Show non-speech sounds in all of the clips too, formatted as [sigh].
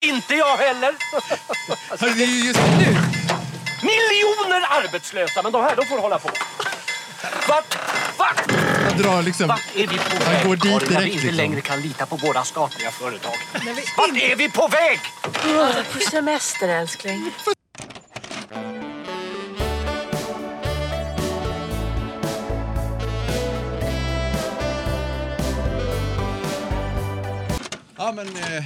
Inte jag heller. [laughs] Hörru, det är ju just nu. Miljoner arbetslösa, men de här de får hålla på. Vart, vart, Han drar liksom... vart är vi på Han väg? går dit Karin, när vi inte liksom. längre kan lita på våra statliga företag. Vart är vi på väg? På semester älskling. Ja, men eh,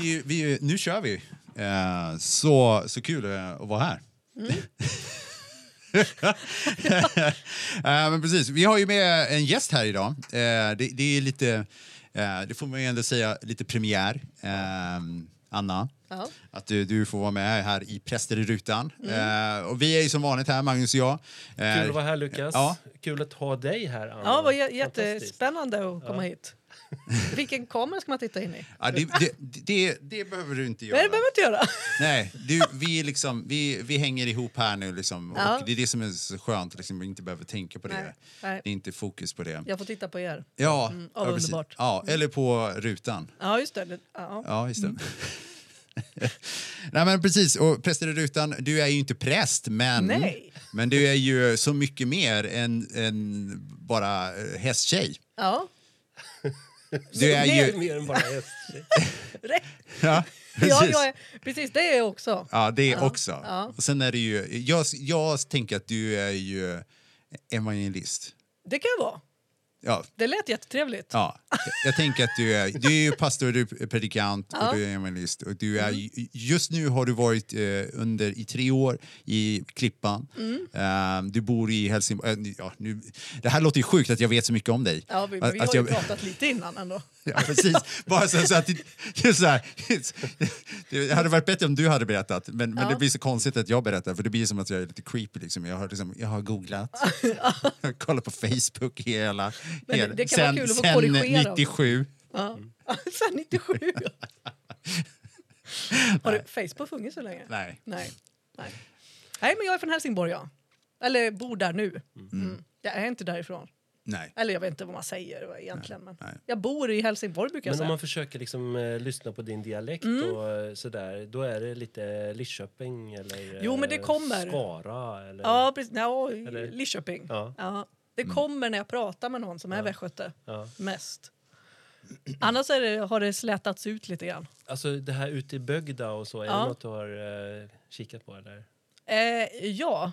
vi, vi, nu kör vi. Eh, så, så kul eh, att vara här. [laughs] Eh, men precis, vi har ju med en gäst här idag. Eh, det, det är lite, eh, det får man ju ändå säga, lite premiär. Eh, Anna, Ja. att du, du får vara med här i Präster i rutan. Eh, och vi är ju som vanligt här, Magnus och jag. Eh, Kul att vara här Lukas. Ja. Kul att ha dig här Anna. Ja, det var jättespännande att komma hit. [laughs] Vilken kamera ska man titta in i? Ja, det, det, det, det behöver du inte göra. Nej, det behöver inte göra. Nej, du, vi, liksom, vi, vi hänger ihop här nu liksom, Ja. och det är det som är så skönt, liksom, att inte behöva tänka på det. Nej. Det är inte fokus på det. Jag får titta på er. Ja, Mm, ja, underbart. ja, eller på rutan. Ja, just det. Ja. Ja, just det. [laughs] Nej, men precis. Och präster i rutan, du är ju inte präst, men, Nej. men du är ju så mycket mer än, än bara eh, hästtjej. ja. [laughs] Du är ju... mer än bara [laughs] häst. Ja, precis. Ja, jag är, precis, det är jag också. Ja, det också. ja. Och sen är det ju... Jag, jag tänker att du är ju evangelist. Det kan jag vara. Ja, Det lät jättetrevligt. Ja, jag tänker att du är, du är ju pastor, du är predikant Ja. och du är evangelist. Och du är, ju- Just nu har du varit eh, under i tre år i Klippan. Eh, du bor i Helsingborg. Eh, ja, nu, det här låter ju sjukt att jag vet så mycket om dig. Ja, vi, vi att har ju jag- pratat lite innan ändå. [laughs] Ja, precis. Bara så, så att det, så här, [laughs] det hade varit bättre om du hade berättat, men, men Ja. det blir så konstigt att jag berättar för det blir som att jag är lite creepy. Liksom. Jag, har, liksom, jag har googlat, [laughs] kollat på Facebook hela... Men det kan vara kul att få sen korrigera. 97. Ja. [laughs] Sen 97. [laughs] Har det, Facebook funnits så länge? Nej. Nej. Nej. Nej, men jag är från Helsingborg, ja. Eller bor där nu. Mm. Jag är inte därifrån. Nej. Eller jag vet inte vad man säger egentligen. Men nej. jag bor i Helsingborg brukar jag Men om säga. man försöker liksom, eh, lyssna på din dialekt Mm. och eh, sådär, då är det lite Lidköping eller Jo, men det eh, kommer. Skara eller... Ja, precis. Ja, Eller- Lidköping. Ja. Ja. Det kommer när jag pratar med någon som är västgöte. Ja. Mest. Annars är det, har det slätats ut lite grann. Alltså det här ute i Bögda och så, är Ja. det något du har eh, kikat på eller? Eh, ja.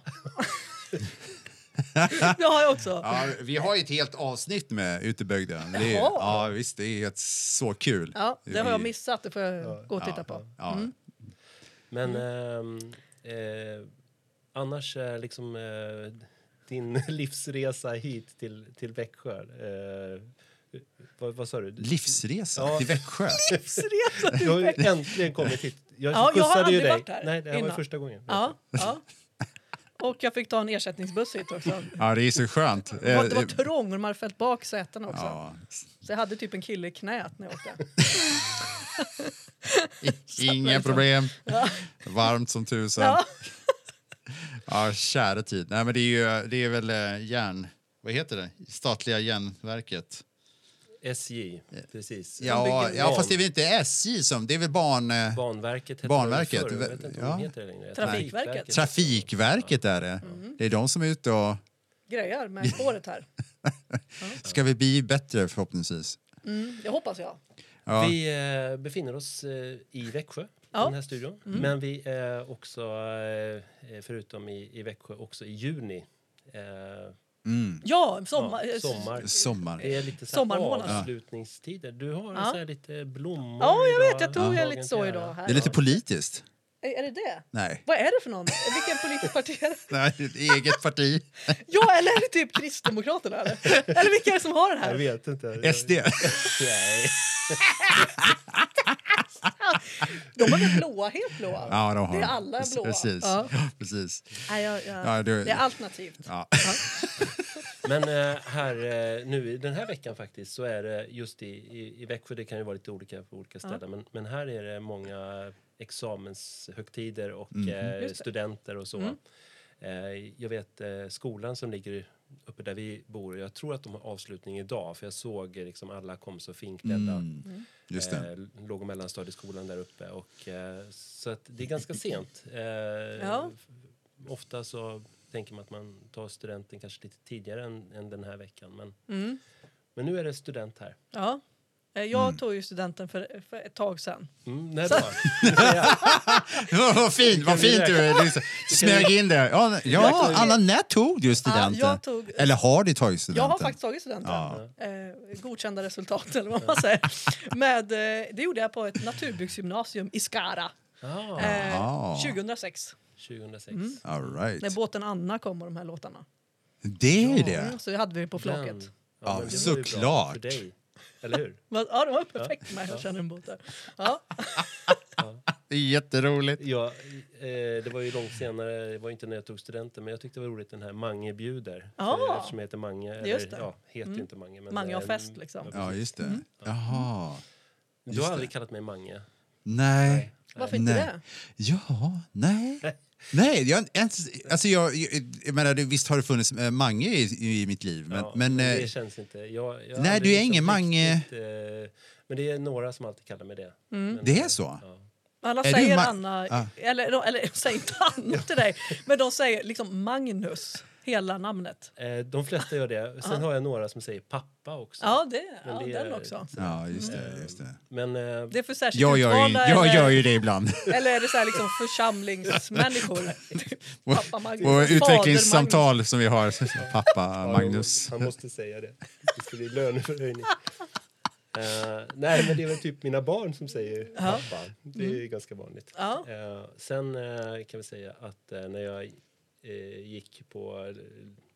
[laughs] det har jag också. Ja, vi har ju ett helt avsnitt med Utebygden. Det är, ja, visst, det är helt så kul. Ja, det har jag missat. Det får jag gå och titta på. Ja, Mm. Men ehm, eh, annars är liksom eh, din [laughs] livsresa hit till, till Växjö. Eh, vad, vad sa du? Livsresa Ja. till Växjö. [laughs] Livsresa Du till har ju Växjö. äntligen kommit hit. Jag Ja, jag har aldrig dig. varit här Nej, det här var innan. första gången. Ja, ja. Och jag fick ta en ersättningsbuss hit också. Ja, det är så skönt. Det var, det var Eh, trångt och de hade fällt bak sätena också. Ja, Så jag hade typ en kille i knät när jag åkte. [laughs] inga problem. Varmt som tusan. Ja. [laughs] Ja, kära tid. Nej, men det är, ju, det är väl eh, järn... Vad heter det? Statliga järnverket. SJ, precis. Ja, ja fast det är väl inte SJ som... Det är väl ban... eh, Banverket Banverket, det förr. Jag vet inte ja. heter det längre. Trafikverket. Trafikverket är det. Det är de som är ute och... Grejer med spåret här. [laughs] Ska vi bli bättre förhoppningsvis? Mm, det hoppas jag. Ja. Vi eh, befinner oss i Växjö, Ja. den här studion. Men vi är också, eh, förutom i, i Växjö, också i juni. Eh, Mm. Ja, sommar. ja, sommar. Sommar. Det är lite så avslutningstider. Du har Ja. så här lite blommor Ja, jag idag. vet. Jag tog jag lite så idag. Här. Det är lite politiskt. Är det det? Nej. Vad är det för någon? Vilken politisk parti är det? [laughs] Nej, ett eget parti. [laughs] Ja, eller är det typ Kristdemokraterna? Eller, eller vilka är det som har den Jag här? vet inte. SD. [laughs] Nej. De är väl blåa, helt blåa? Ja, de har Det är alla blåa. Precis. Ja. Precis. Jag, jag, Ja, du- Det är alternativt. Ja. Men eh, här eh, nu i den här veckan faktiskt så är det just i, i, i Växjö, det kan ju vara lite olika på olika ställen, men, men här är det många examenshögtider och det. studenter och så. Eh, jag vet skolan som ligger uppe där vi bor. Jag tror att de har avslutning idag för jag såg eh, liksom alla kom så finklädda. Mm. Just det. Eh, låg och mellanstadieskolan där uppe. Och, eh, så att det är ganska [laughs] sent. Eh, Ja. Ofta så tänker man att man tar studenten kanske lite tidigare än, än den här veckan. Men, Mm. men nu är det student här. Ja. Eh, Jag tog ju studenten för, för ett tag sedan. Mm, säger jag. Ja, vad fint, vad fint du liksom, smög in det. Ja, ja, Anna, när tog du studenten? jag tog- Eller har du tagit studenten? Jag har faktiskt tagit studenten. Ja. Eh, godkända resultat [laughs] eller vad man säger. Med, eh, det gjorde jag på ett naturbyggsgymnasium i Skara. Ah, Eh, Jaha. 2006. 2006. All right. När båten Anna kom och de här låtarna. Det är ju det. Mm, så hade vi på flaket. Den- Ja, det var såklart. Eller hur? [laughs] Ja, det var perfekt mig. Jag känner en båt där. [laughs] Ja. Det är jätteroligt. Ja, eh, det var ju långt senare, det var inte när jag tog studenten, men jag tyckte det var roligt den här Mange bjuder. Ah. För- Eftersom jag heter Mange. Eller, Just det. Ja, heter ju inte Mange. Men Mange har eh, fest, liksom. ja, Ja, just det. Mm. Jaha. Du just har det. aldrig kallat mig Mange. Nej. Varför inte Nej. det? Ja, nej. [laughs] Nej, jag, ens- alltså jag, jag, jag menar, visst har det funnits eh, Mange i, i mitt liv, men, Ja, men det eh, känns inte. Jag, jag nej, du är liksom ingen Mange. riktigt, eh, men det är några som alltid kallar mig det. Men, Det är så? Ja. Alla Är säger Anna, Ah. eller, de- eller säger inte Anna [laughs] till dig, men de säger liksom Magnus, hela namnet. Eh, De flesta gör det. Sen har jag några som säger pappa också. Ja, det, ja det den är- också. ja, just det. Just det. Men eh, Det är för särskilt Jag gör, ju, jag eller, gör ju det ibland. [laughs] eller är det så här liksom församlingsmänniskor? [laughs] Pappa Magnus, Och utvecklingssamtal som vi har. [laughs] Pappa Ja, Magnus. Han måste säga det. Det ska bli löneförhöjning. Eh, nej, men det är väl typ mina barn som säger pappa. Det är ganska vanligt. Ja. Eh, sen eh, kan vi säga att när jag gick på eh,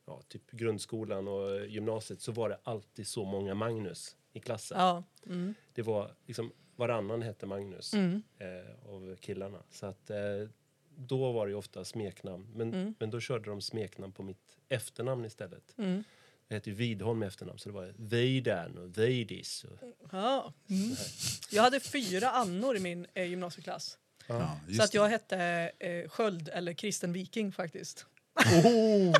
ja, typ grundskolan och gymnasiet så var det alltid så många Magnus i klassen. Ja. Mm. Det var liksom varannan hette Magnus Mm. eh, av killarna. Så att eh, då var det ofta smeknamn. Men, Mm. men då körde de smeknamn på mitt efternamn istället. Mm. Jag heter ju Widholm i efternamn så det var Vidan och Vidis. Och, Ja. Mm. Jag hade fyra Annor i min eh, gymnasieklass. Ja, Så att jag hette eh, Sköld eller Kristen Viking faktiskt. oh,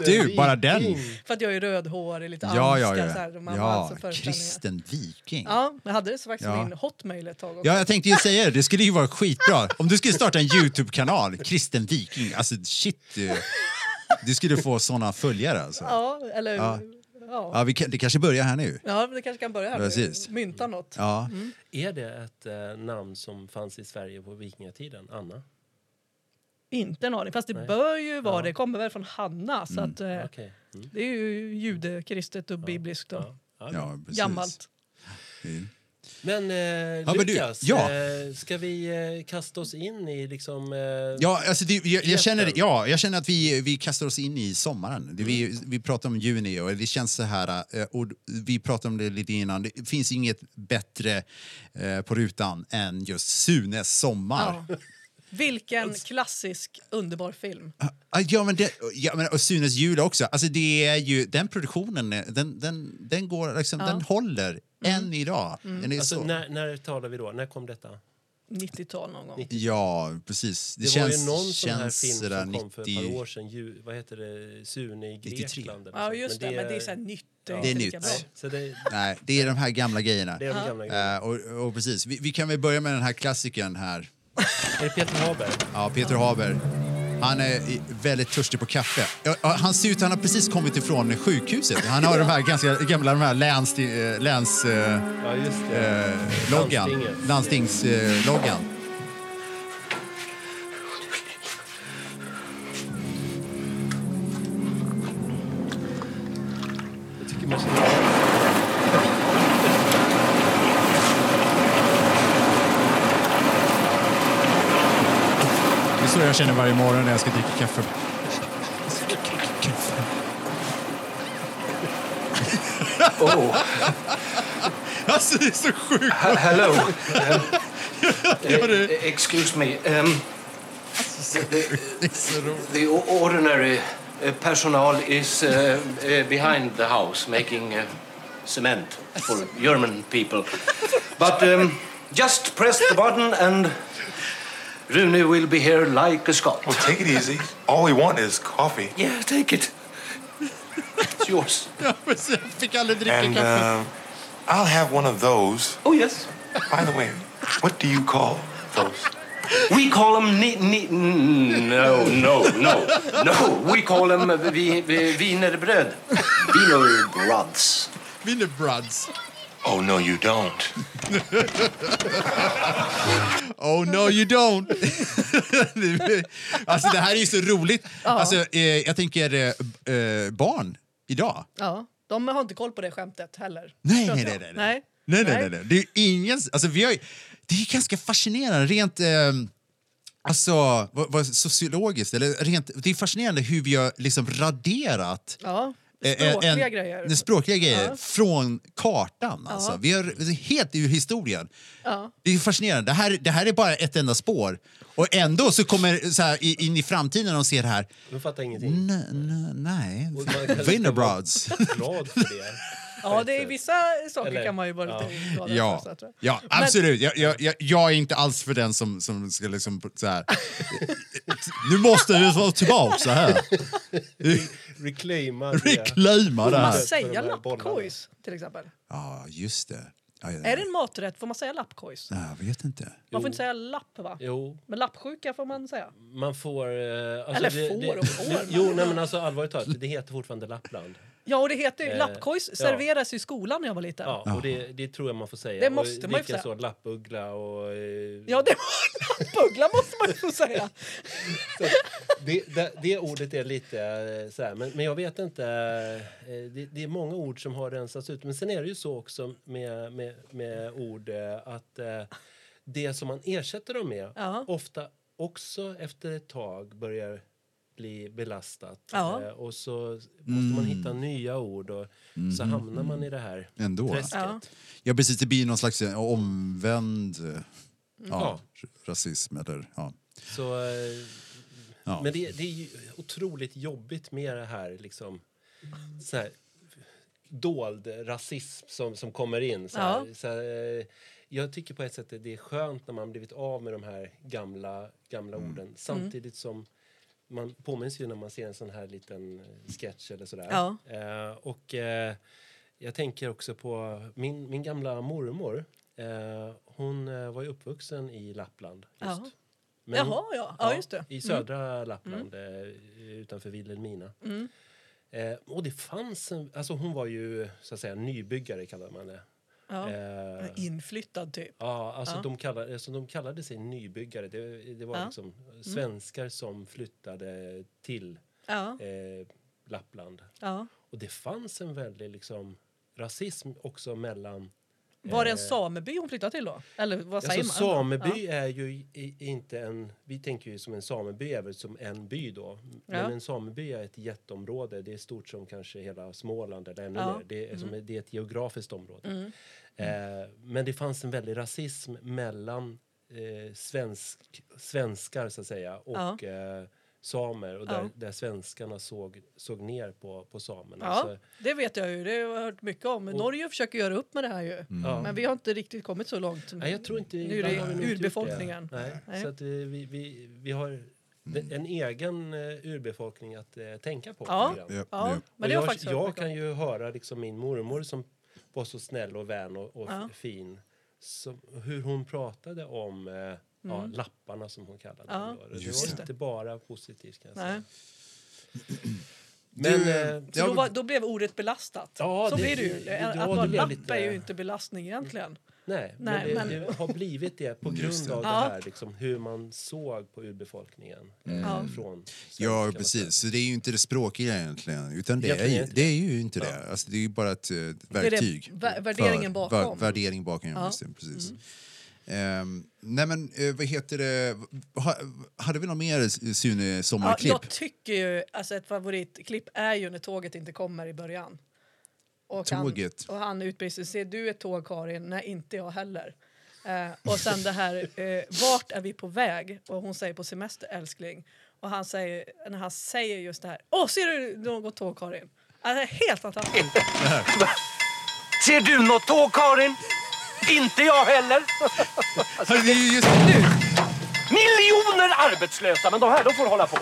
[laughs] Du, bara den. Viking! För att jag är rödhårig, lite Ja, ja, anska, ja. så här, de har ja alltså. Kristen Viking. Ja, jag hade det så faktiskt Ja. min hotmail ett tag också. Ja, jag tänkte ju säga det. Det skulle ju vara skitbra. Om du skulle starta en [laughs] Youtube-kanal, Kristen Viking. Alltså shit. Du, du skulle få såna följare alltså. Ja, eller... Ja. Ja. Ja, vi kan, det kanske börjar här nu. Ja, det kanske kan börja här. Precis. nu. Mynta något. Ja. Är det ett eh, namn som fanns i Sverige på vikingatiden? Anna? Inte en aning. Fast det Nej. bör ju vara Ja. det. Kommer väl från Hanna. Så att, eh, Okej. Mm. det är ju judekristet och bibliskt och Ja. Ja. Ja, precis. gammalt. Mm. Men, eh, men du, Lukas, ja. eh, ska vi eh, kasta oss in i liksom... Eh, Ja, alltså det, jag, jag, känner, ja, jag känner att vi, vi kastar oss in i sommaren. Det, vi, vi pratar om juni och det känns så här, och vi pratade om det lite innan, det finns inget bättre eh, på rutan än just Sunes sommar. Ja. Vilken klassisk underbar film. Ah, Ja, men det, ja, men, och Sunes jul också. Alltså det är ju, den produktionen, den, den, den, går, liksom, den håller än idag. Är alltså, så, när, när talar vi då? När kom detta? 90-tal någon gång. Ja, precis. Det, Det, känns, var ju någon sån här film som kom för ett 90... par år sedan. Ju, vad heter det? Sune i 93. Grekland. eller Ja, just det. Men det är så här nytt. Ja. Det är nytt. Nej, så det, Nej, det är de här gamla grejerna. det är de gamla grejerna. Eh, och, och precis, vi, vi kan väl börja med den här klassikern här. Är det Peter Haber? Ja, Peter Haber. Han är väldigt törstig på kaffe. Han ser ut han har precis kommit ifrån sjukhuset. Han har de här ganska gamla de här läns, eh, läns eh, Ja, just det. eh, loggan. Landstingsloggan. Jag tycker man känner... så jag känner varje morgon när jag ska dricka kaffe. Oh, Alltså det är så sjukt! he- hello. Um, excuse me. Um, the, Det är så roligt. the ordinary uh, personnel is uh, behind the house making uh, cement for German people. But um, just press the button and Rune will be here like a Scot. Well, take it easy. All we want is coffee. Yeah, take it. It's yours. Ja, precis. Jag fick aldrig dricka And kaffe. uh, I'll have one of those. Oh, yes. By the way, what do you call those? We call them ni, ni, no, no, no, no. We call them vi, vi, wienerbröd. Wienerbrods. Wienerbrods. Oh, no, you don't. [laughs] Oh no you don't. [laughs] alltså det här är ju så roligt. Alltså, eh, jag tänker eh, eh, barn idag. Ja, de har inte koll på det skämtet heller. Nej, nej, nej. jag. nej. Nej, nej, nej, nej. Det är ju ingen... Alltså, vi har, ju- det är ju ganska fascinerande rent... Eh, alltså, vad, vad, sociologiskt. Eller rent, det är fascinerande hur vi har liksom raderat Ja, språkliga en- grejer. språkliga grejer Ja. från kartan. Alltså. Vi har det är helt ur historien. Ja. Det är fascinerande. Det här, det här är bara ett enda spår. Och ändå så kommer så här, i- in i framtiden och ser det här. De fattar ingenting. N- n- nej, vara glad för det. [laughs] Ja, det är vissa saker Eller- kan man ju vara ja. lite glad Ja, för. så ja absolut. Jag, jag, jag, jag är inte alls för den som, som ska liksom så här. Nu måste vi vara tillbaka så här. Reclaima det. Reclaima det Får man här. säga här lappkojs till exempel? Ja, just det. Ja, ja, Är det en maträtt får man säga lappkojs? Nej, Jag vet inte. Man får inte säga lapp va? Jo, Men lappsjuka får man säga. man får... eh, Alltså Eller det, får det, och får, Jo, nej, men alltså allvarligt talat, det heter fortfarande Lappland. Ja, och det heter ju Eh, lappkojs ja. serveras i skolan när jag var liten. Ja, och det, det tror jag man får säga. Det måste och man ju få likaså lappuggla och... eh, Ja, det var [laughs] lappbuggla måste man ju få säga. [laughs] det, det, det ordet är lite eh, så här, men, men jag vet inte. eh, Det, det är många ord som har rensats ut. Men sen är det ju så också med, med, med ord eh, att eh, det som man ersätter dem med Ja. ofta också efter ett tag börjar bli belastat. Ja. Eh, Och så måste man hitta nya ord och så hamnar man i det här Ändå. träsket. Ja. Ja, precis. Det blir någon slags eh, omvänd eh, ja, Ja. rasism. Eller, ja. Så, Ja. Men det, det är ju otroligt jobbigt med det här liksom så här, dold rasism som, som kommer in. Så här, Ja. så här, jag tycker på ett sätt att det är skönt när man blivit av med de här gamla, gamla Mm. orden samtidigt som man påminns ju när man ser en sån här liten eh, sketch eller sådär. Ja. Eh, och eh, jag tänker också på min, min gamla mormor. Eh, hon eh, var ju uppvuxen i Lappland. Just. Ja. Men- Jaha, ja. Ja, just det. Mm. I södra Lappland, eh, utanför Vilhelmina. Mm. Och det fanns en, alltså hon var ju så att säga nybyggare kallade man det. Ja. Eh, Inflyttad typ. ja, alltså Ja. De, kallade, alltså de kallade sig nybyggare. Det, det var Ja. Mm. liksom svenskar som flyttade till Ja, eh, Lappland. ja. Och det fanns en väldig liksom, rasism också mellan Var det en Eh, sameby hon flyttade till då? Eller vad säger Alltså, man? sameby är ju i- inte en... Vi tänker ju som en sameby är väl som en by då. Men Ja. en sameby är ett jätteområde. Det är stort som kanske hela Småland eller ännu Ja. Mm. mer. Det är, som, det är ett geografiskt område. Eh, men det fanns en väldig rasism mellan eh, svensk, svenskar så att säga och eh, samer. Och där, Ja. där svenskarna såg, såg ner på, på samerna. Ja, Så, det vet jag ju. Det har jag hört mycket om. Norge försöker göra upp med det här ju. ja. Men vi har inte riktigt kommit så långt. Nej, jag tror inte... Nu är det urbefolkningen. det. Nej, Nej. Så att, eh, vi, vi, vi har en egen eh, urbefolkning att eh, tänka på. Ja. Ja, Ja, men Och jag jag kan ju höra liksom min mormor som var så snäll och vän och, och Ja. fin. Som, hur hon pratade om eh, ja, lapparna som hon kallade Mm. Ja, dem. då. Det just var det. inte bara positivt kan jag säga. Men, Du, eh, Så då, var, då blev ordet belastat. Ja, så det- blir det ju. det- att ja, det vara lapp lite- är ju inte belastning egentligen. Nej, Nej, men, det, men- det har blivit det på grund det. av det Ja. här, liksom, hur man såg på urbefolkningen. eh, Ja. Från Ja, precis. Så det är ju inte det språkiga egentligen. Utan det är, ju, inte det är ju inte det. Alltså, det är ju bara ett eh, är det verktyg. vä- värderingen för- bakom. va- värdering bakom, Ja. just det, precis. Ehm, nej men, eh, vad heter det? Ha, hade vi något mer Sune Ja, sommarklipp? jag tycker ju, alltså ett favoritklipp är ju när tåget inte kommer i början. Och Tåget. Han, och han utbrister, ser du ett tåg Karin? Nej, inte jag heller. Eh, och sen det här, eh, vart är vi på väg? Och hon säger på semester älskling. Och han säger, när han säger just det här, åh ser du något tåg Karin? Alltså, helt fantastiskt. [laughs] Ser du något tåg, Karin? Inte jag heller. Hörru, det är ju just Nu! Miljoner arbetslösa, men de här de får hålla på.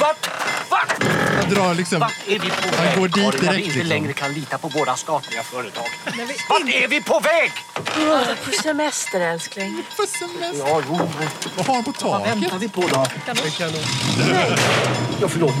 Vart, vart han drar liksom... Vart är vi på Han väg, går dit Karin, när vi direkt, inte liksom. längre kan lita på våra statliga företag? Vart är vi på väg? På semester älskling. På semester. Ja, jo, men Vad har han på vad taket? väntar vi på då? Ja, förlåt.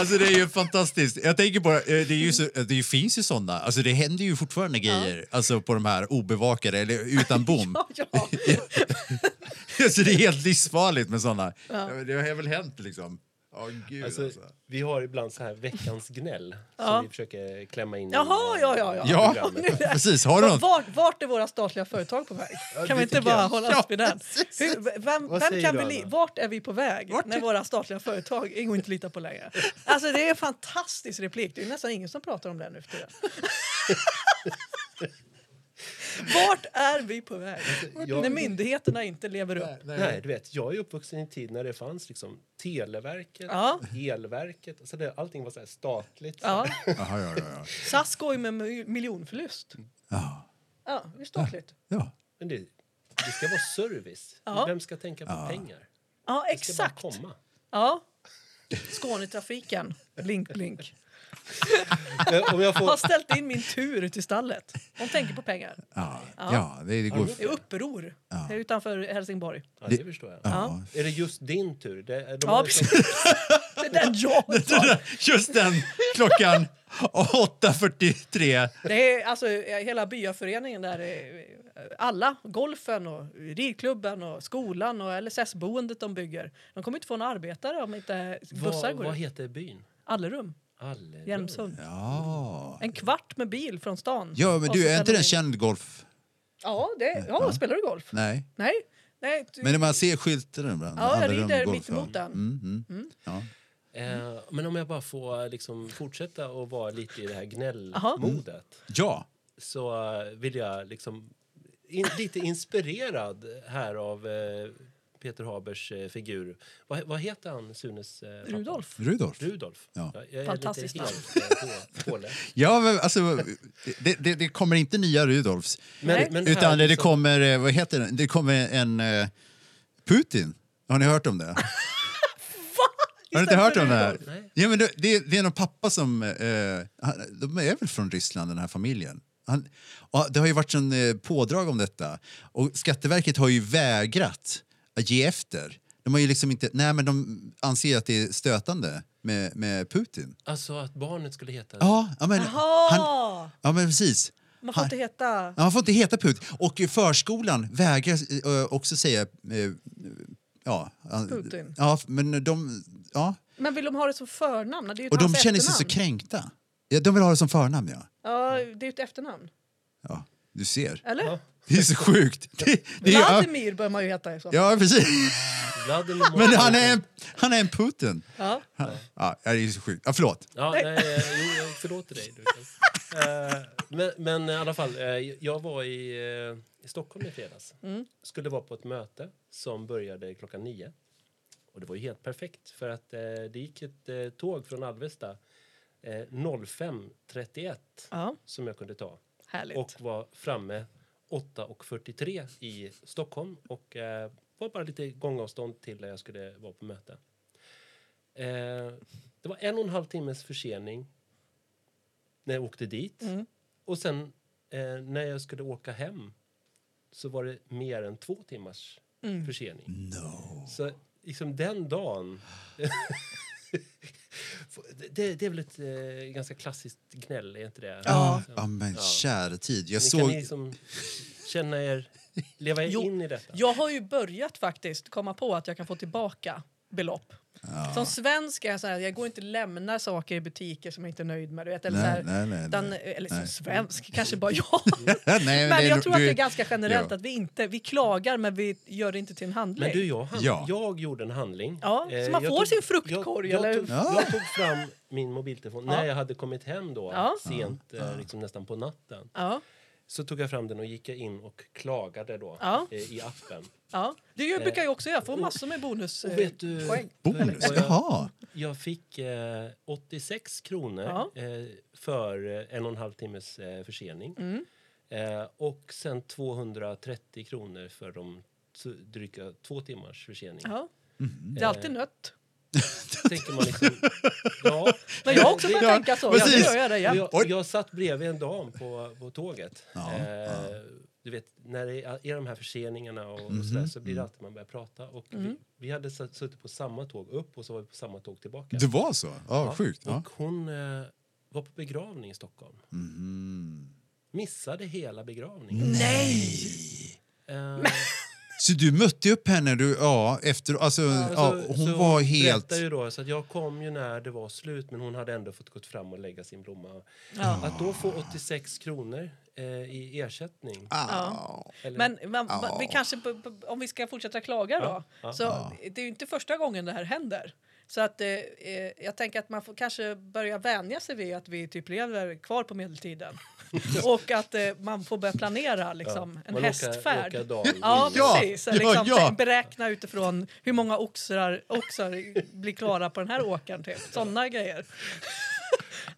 Alltså det är ju fantastiskt. Jag tänker på, eh, det, är ju så, det finns ju sådana, alltså det händer ju fortfarande grejer alltså på de här obevakade eller utan bom. [laughs] Ja, ja. [laughs] alltså det är helt livsfarligt med sådana. Det har väl hänt liksom. Ja, gud Alltså, alltså. vi har ibland så här veckans gnäll Ja. som vi försöker klämma in i, Jaha, eh, ja, ja, ja. Ja, programmet. [laughs] precis. Har du något? Vart, vart är våra statliga företag på väg? Kan det vi inte bara jag. hålla Ja, oss vid den? Hur, vem vem kan vi vart är vi på väg Vart när är- våra statliga företag [laughs] går inte att lita på längre? Alltså det är en fantastisk replik. Det är nästan ingen som pratar om den nu för tiden. [laughs] Vart är vi på väg? jag- När myndigheterna inte lever upp. Nej, du vet, jag är uppvuxen i en tid när det fanns liksom Televerket, Ja. Elverket, alltså det, allting var så här statligt. Ja. Jaha, ja, ja, ja. SAS går ju med mi- miljonförlust. Ja. Ja, det är statligt. ja. Men det, det ska vara service. Ja. Vem ska tänka på pengar? Ja, Det ska exakt. bara komma. Ja. Skånetrafiken. Blink, blink. [laughs] Om jag Har får, ställt in min tur till stallet. De tänker på pengar. Ja, ja det, det går... Det är uppror här utanför Helsingborg. ja, det förstår jag. Ja. Är det just din tur? Det, de Ja, har- precis. Det är den jag [laughs] tar. Just den klockan 8.43. Det är alltså hela byaföreningen där. är, Alla, golfen och ridklubben och skolan och LSS-boendet de bygger. De kommer inte få några arbetare om inte bussar vad, går vad heter byn? Allerum, Allerum. Hjälmsund. Ja. En kvart med bil från stan. Ja, men du, är inte den känd golf? Ja, det, ja, spelar du golf? Nej. Nej. Nej du, Men när man ser skylten ibland. Ja, jag rider golf, mitt emot ja. den. Mm, mm. Ja. Eh, men om jag bara får liksom fortsätta och vara lite i det här gnällmodet ja. så vill jag liksom in, lite inspirerad här av eh, Peter Habers eh, figur. Vad, vad heter han, Sunes eh, pappa? Rudolf. Rudolf. Rudolf. Ja. jag är Fantastiskt lite namn. helt eh, på. [laughs] Ja, men alltså, det, det, det kommer inte nya Rudolfs. Men, men Utan det, det liksom- kommer, vad heter det? Det kommer en eh, Putin. Har ni hört om det? [laughs] Har ni inte hört om det här? Nej. Ja, men det, det, det är någon pappa som... Eh, han- de är väl från Ryssland, den här familjen. Han, och det har ju varit en eh, pådrag om detta. Och Skatteverket har ju vägrat att ge efter. De har ju liksom inte... Nej, men de anser att det är stötande med, med Putin. Alltså att barnet skulle heta... Ja, ja, men, han, ja men precis. Man får Han- inte heta... Ja, han får inte heta Putin. Och förskolan vägrar eh, också säga... Eh, ja, Putin. Ja, men de... Ja. Men vill de ha det som förnamn? Det är ju ett Och de känner sig så kränkta. Ja, de vill ha det som förnamn, ja. Ja, det är ju ett efternamn. Du ser. Eller? Ja. Det är så sjukt. Det, det är, ja, Vladimir bör man ju heta fall. ja, precis. Vladimir [laughs] Men han är, en- han är en Putin. Ja. Han, ja, det är så sjukt. Ja, förlåt. Ja, nej, eh, jo, jag förlåter dig. Lukas. Eh, men, men i alla fall, eh, jag var i, i Stockholm i fredags. Skulle vara på ett möte som började klockan nio. Och det var ju helt perfekt för att det gick ett tåg från Alvesta eh, 05.31 ja, som jag kunde ta härligt. och var framme 8.43 i Stockholm och eh, var bara lite gångavstånd till där jag skulle vara på möte. Eh, det var en och en halv timmes försening när jag åkte dit. Mm. Och sen eh, när jag skulle åka hem så var det mer än två timmars Mm. försening. No. Så liksom den dagen... [laughs] det, det är väl ett eh, ganska klassiskt gnäll, är inte det? Ja, Så- ja men Ja. kära tid. Jag Ni såg... Kan ni liksom känna er, leva er [laughs] Jo, in i detta? Jag har ju börjat faktiskt komma på att jag kan få tillbaka belopp. Som svensk är jag så här, jag går inte lämna saker i butiker som jag inte är nöjd med. Du vet, eller så Nej, här, nej, nej, utan, nej. eller som svensk, kanske bara [laughs] jag. Nej, men men jag tror att du- det är ganska generellt ja. att vi inte, vi klagar men vi gör det inte till en handling. Men du, jag, hand, Ja. jag gjorde en handling. Ja, så Eh, man jag får sin fruktkorg, jag, jag, eller tog? Ja. jag tog fram min mobiltelefon [laughs] när jag hade kommit hem då, Ja. sent, eh, liksom nästan på natten. Så tog jag fram den och gick in och klagade då Ja. eh, i appen. ja. Det brukar jag också göra, jag får massor med bonus. Och eh, vet du, poäng. Bonus? Vad jag- Jaha. Jag fick eh, 86 kronor Ja. eh, för eh, en och en halv timmes eh, försening. Mm. Eh, och sen 230 kronor för de dryga två timmars försening. Ja. Mm. Det är alltid nött. [laughs] Tänker man liksom, [laughs] ja, Men jag har också börjat Ja, tänka så. Ja, precis. gör jag det Och igen. jag, jag satt bredvid en dam på, på tåget. Ja, eh, Du vet, när det är, är de här förseningarna och, och Mhm, sådär, så blir det alltid man börjar prata. Och Mm. vi, vi hade suttit på samma tåg upp och så var vi på samma tåg tillbaka. Det var så? Ja, sjukt. Ja. Och hon eh, var på begravning i Stockholm. Mhm. Missade hela begravningen. Nej! Eh, Så du mötte upp henne du, ja, efter... Alltså, ja, alltså, hon så var helt... berättar ju då, så att jag kom ju när det var slut men hon hade ändå fått gått fram och lägga sin blomma. Ja. Att då få 86 kronor eh, i ersättning. Ah. Eller, Men man, Ja. vi kanske, om vi ska fortsätta klaga då, Ja, ja. så det är ju inte första gången det här händer. Så att, eh, eh, jag tänker att man får kanske börja vänja sig vid att vi typ lever kvar på medeltiden. [laughs] och att eh, man får börja planera liksom, en Man åker- hästfärd. dal ja, Ja, precis. ja, liksom, ja. Beräkna utifrån hur många oxar, oxar blir klara på den här åkern. Typ. Sådana grejer.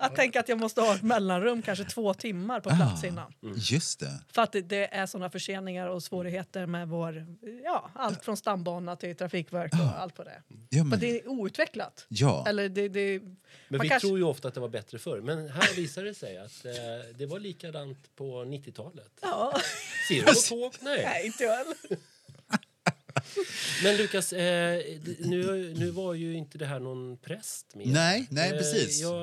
[laughs] att tänka att jag måste ha ett mellanrum, kanske två timmar på plats Ah. innan. Just det. För att det- det är såna förseningar och svårigheter med vår, ja, allt från stambana till trafikverk och allt på det. Ja, För men, det är outvecklat. ja. Eller det, det, Men vi kanske- tror ju ofta att det var bättre förr. Men här visar det sig att eh, det var likadant på 90-talet. Ja, Ser du något tåg? Nej. nej, inte jag heller. Men Lukas, eh, nu, nu var ju inte det här någon präst med. Nej, nej, Eh, precis. Jag,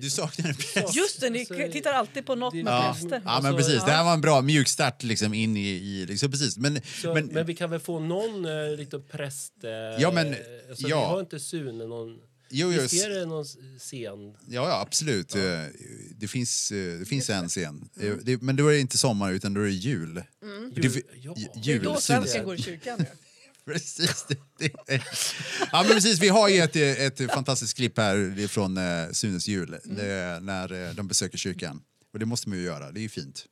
Du saknar en präst. Just det, ni Alltså, tittar alltid på något det- med Ja. präster. ja, men Alltså, precis. Det här var en bra mjukstart liksom, in i... i liksom, precis. Men, så, men, men, vi kan väl få någon eh, liten präst... Eh, Ja, men- alltså, ja. Vi har inte Sune någon... jo, jo, Visst är det någon scen? Ja, ja absolut. Eh, Det, finns, eh, det finns en scen. Eh, Det, men då är det inte sommar, utan då är det jul. Det, Jul- ja. j- Det är jul. då svensken går i kyrkan. [laughs] Precis. Det, det. Ja, men precis. Vi har ju ett, ett fantastiskt klipp här från eh, Sunes jul, det, är när eh, de besöker kyrkan. Och det måste man ju göra, det är ju fint.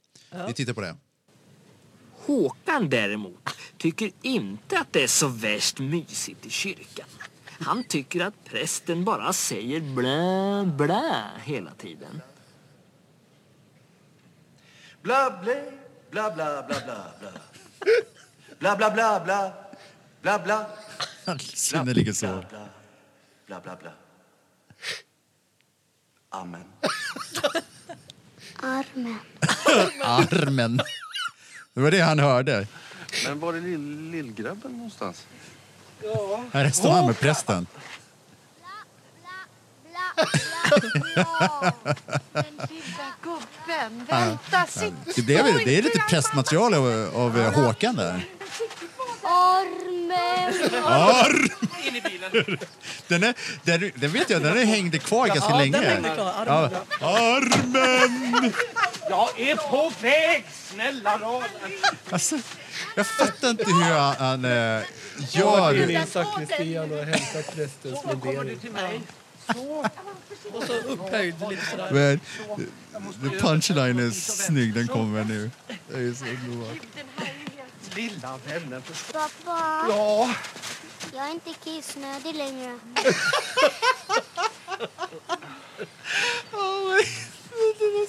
Vi tittar på det. Håkan däremot tycker inte att det är så värst mysigt i kyrkan. Han tycker att prästen bara säger blä, blä hela tiden. Bla, bla, bla, bla, bla, bla, bla. Bla, bla, bla, bla. Bla, bla. Sune ligger så. Bla, bla, bla, bla. Amen. Armen. Armen. Det var det han hörde. Men var är lill, lillgrabben någonstans? Här står han med prästen. Bla, bla, bla. [laughs] Den lilla gubben. Vänta, sitt Det, blev, det är lite prästmaterial av, av eh, Håkan där. Armen. Arm! Den, är, den, den vet jag, den är hängde kvar ganska Ja, länge. den hängde kvar. Armen, Ja. Armen! Jag är på väg! Snälla rara! Alltså, jag fattar inte hur han, han äh, Jag gör. in i sakristian och hämtat prästens mundering. mig. Och så upphöjd lite sådär. Men, the punchline är snygg, den kommer nu. Det är så bra. Lilla vännen. Pappa, Ja, jag är inte kissnödig längre.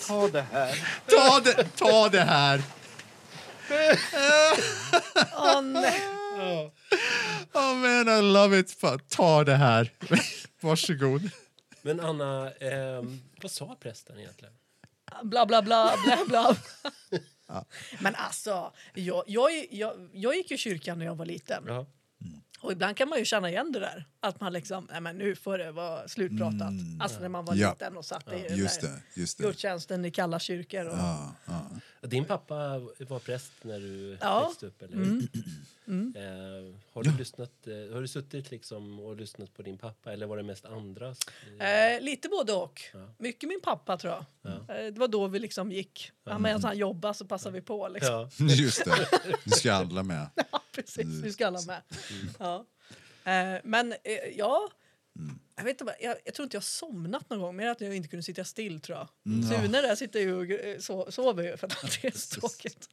ta det här. Ta det, ta det här! Åh nej. Oh man, I love it. Fan, Ta det här. Varsågod. Men Anna, ehm, vad sa prästen egentligen? Bla, bla, bla, bla, bla. Men alltså, jag, jag, jag, jag gick i kyrkan när jag var liten. Ja. Och ibland kan man ju känna igen det där. Att man liksom, nej men nu får det vara slutpratat. Alltså när man var Ja. liten och satt i Just det, just det. gudstjänsten i kalla kyrkor. Och, Ja, ja. Din pappa var präst när du Ja. växte upp, eller [clears throat] Eh, har, du lyssnat, eh, har du suttit liksom och lyssnat på din pappa, eller var det mest andras? Eh, lite både och. Ja. Mycket min pappa tror jag. Eh, det var då vi liksom gick. Ja. Medan han jobbade så passade vi på. Liksom. Ja. [laughs] Just det. Nu ska alla med. [laughs] Ja, precis. Vi ska alla med. Ja. Eh, men eh, ja, jag, vet inte, jag, jag tror inte jag har somnat någon gång. Mer att jag inte kunde sitta still tror jag. Sune där sitter ju och eh, so, sover ju för att han är så tråkigt.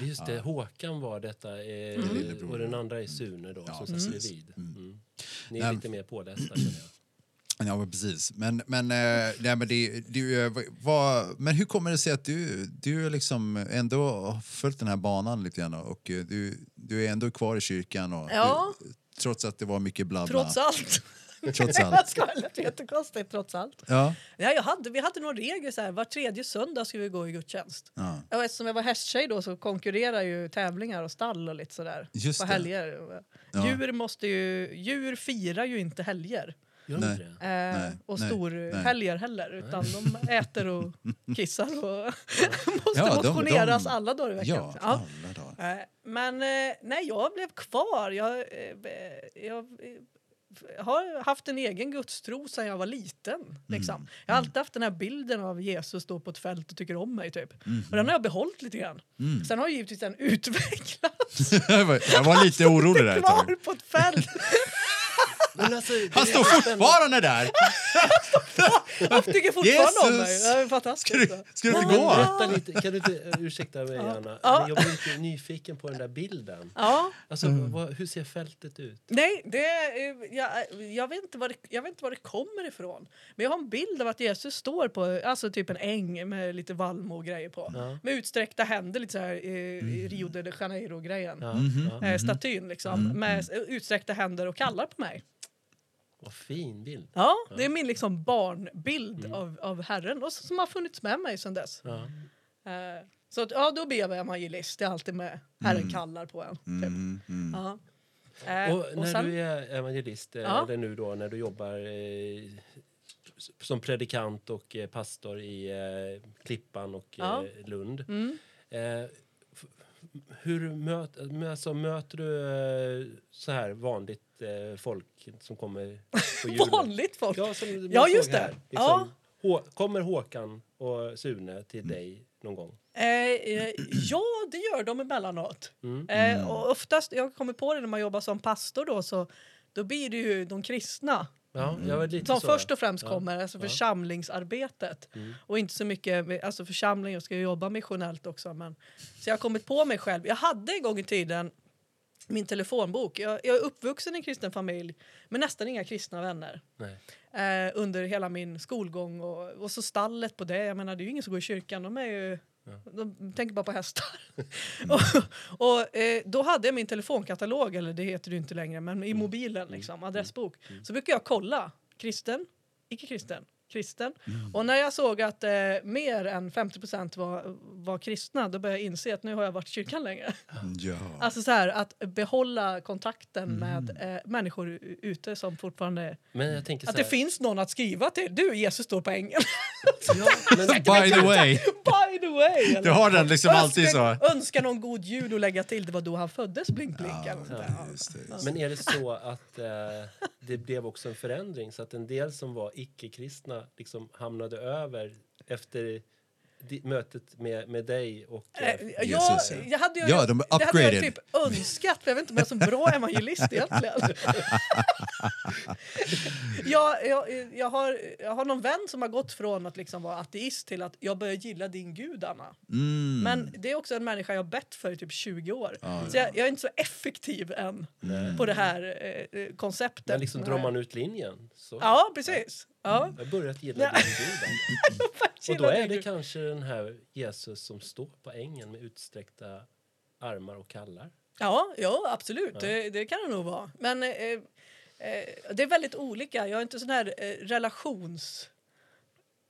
Just det, Håkan var detta eh, Lillebror. och den andra är Sune då, som satt bredvid. Mm. Ni är Nej. lite mer pålästa känner jag. Ja, men precis. Men, men, eh, nej, men, det, du, eh, vad, men hur kommer det sig att du, du liksom ändå har följt den här banan lite grann och eh, du, du är ändå kvar i kyrkan och, Ja. du, trots att det var mycket bla bla. Trots allt. Trots [laughs] allt. det lät jättekonstigt trots allt. Ja. Ja, jag hade, vi hade några regler så här, var tredje söndag skulle vi gå i gudstjänst. Ja. Och eftersom jag var hästtjej då så konkurrerar ju tävlingar och stall och lite sådär Just på det. helger. Ja. Djur, måste ju, djur firar ju inte helger. Gör Nej. inte det? Eh, Nej, och nej, storhelger heller. Utan de äter och [laughs] kissar och [laughs] måste Ja, de- motioneras de- alla dagar i veckan. Ja, Ja. alla dagar. Eh, Men eh, nej, jag blev kvar. Jag, eh, jag eh, har haft en egen gudstro sedan jag var liten. Liksom. Jag har alltid haft den här bilden av Jesus stå på ett fält och tycker om mig. Typ. Och den har jag behållit lite grann. Sen har ju givetvis den [laughs] utvecklats. jag var- jag var lite orolig där ett tag. Kvar på ett fält. Men alltså, det Han står fortfarande där! [laughs] Han tycker fortfarande om mig. Det är Ska fantastiskt. du, ska du inte gå? berätta lite, kan du inte, eh, ursäkta mig Anna, Ja. jag blir lite nyfiken på den där bilden. Ja. Alltså, Mm. vad, hur ser fältet ut? Nej, det, är- jag, jag, vet inte var det, jag vet inte var det kommer ifrån. Men jag har en bild av att Jesus står på alltså typ en äng med lite vallmo och grejer på. Ja. Med utsträckta händer, lite så här eh, Rio de Janeiro-grejen. Ja, ja. Eh, statyn liksom, med utsträckta händer och kallar på mig. Vad fin bild. Ja, det är min liksom barnbild av, av Herren och som har funnits med mig sedan dess. Ja. Eh, så att, ja, då blir jag evangelist. Det är alltid med Herren kallar på en. Typ. Mm, mm. Ja. Eh, Och när sen- du är evangelist, eh, eller nu då när du jobbar eh, som predikant och pastor i Klippan och Lund. Mm. F- hur möt, alltså, möter du så här vanligt eh, folk som kommer på [laughs] julen? Vanligt folk. Ja, som Ja, just det. Här. Liksom, Ja. Kommer Håkan och Sune till dig någon gång? Eh, eh, ja, det gör de emellanåt. Mm. Eh, och oftast, jag kommer på det när man jobbar som pastor då, så då blir det ju de kristna Ja, lite som så. först och främst Ja. kommer, alltså församlingsarbetet. Mm. Och inte så mycket, alltså församling, jag ska ju jobba missionellt också. Men, så jag har kommit på mig själv. Jag hade en gång i tiden min telefonbok. Jag, jag är uppvuxen i en kristen familj med nästan inga kristna vänner. Eh, under hela min skolgång och, och så stallet på det. Jag menar det är ju ingen som går i kyrkan, de är ju De tänker bara på hästar. [laughs] [laughs] och och eh, då hade jag min telefonkatalog, eller det heter det inte längre, men i mobilen, liksom, adressbok. Så brukar jag kolla, kristen, icke-kristen, kristen. Och när jag såg att eh, mer än 50 var, var kristna, då började jag inse att nu har jag varit i kyrkan längre. Ja. [laughs] Alltså så här, att behålla kontakten med eh, människor ute som fortfarande... Men jag tänker Att så det här- finns någon att skriva till. Du, Jesus står på ängeln. [laughs] [laughs] By the way. By the way! eller? Du har den liksom alltid så. Önska- Önska någon god jul och lägga till det var då han föddes, blink blink. eller sånt där. Ja, Men är det så att eh, det blev också en förändring så att en del som var icke-kristna liksom hamnade över efter mötet med, med dig och eh, Eh, jag, jag hade ju, Ja, de det hade jag typ önskat, för jag vet inte om jag är så bra evangelist egentligen. [laughs] jag, jag, jag, har, jag har någon vän som har gått från att liksom vara ateist till att jag börjar gilla din gud, Anna. Mm. Men det är också en människa jag har bett för i typ 20 år. Ja, så jag, jag är inte så effektiv än Nej. på det här eh, eh, konceptet. Men liksom drar man ut linjen så... Ja, precis. Ja. Jag har börjat gilla Ja. din gud. [laughs] Och då är det kanske den här Jesus som står på ängen med utsträckta armar och kallar. Ja, ja absolut. Ja. Det, det kan det nog vara. Men eh, eh, det är väldigt olika. Jag är inte sån här eh, relations...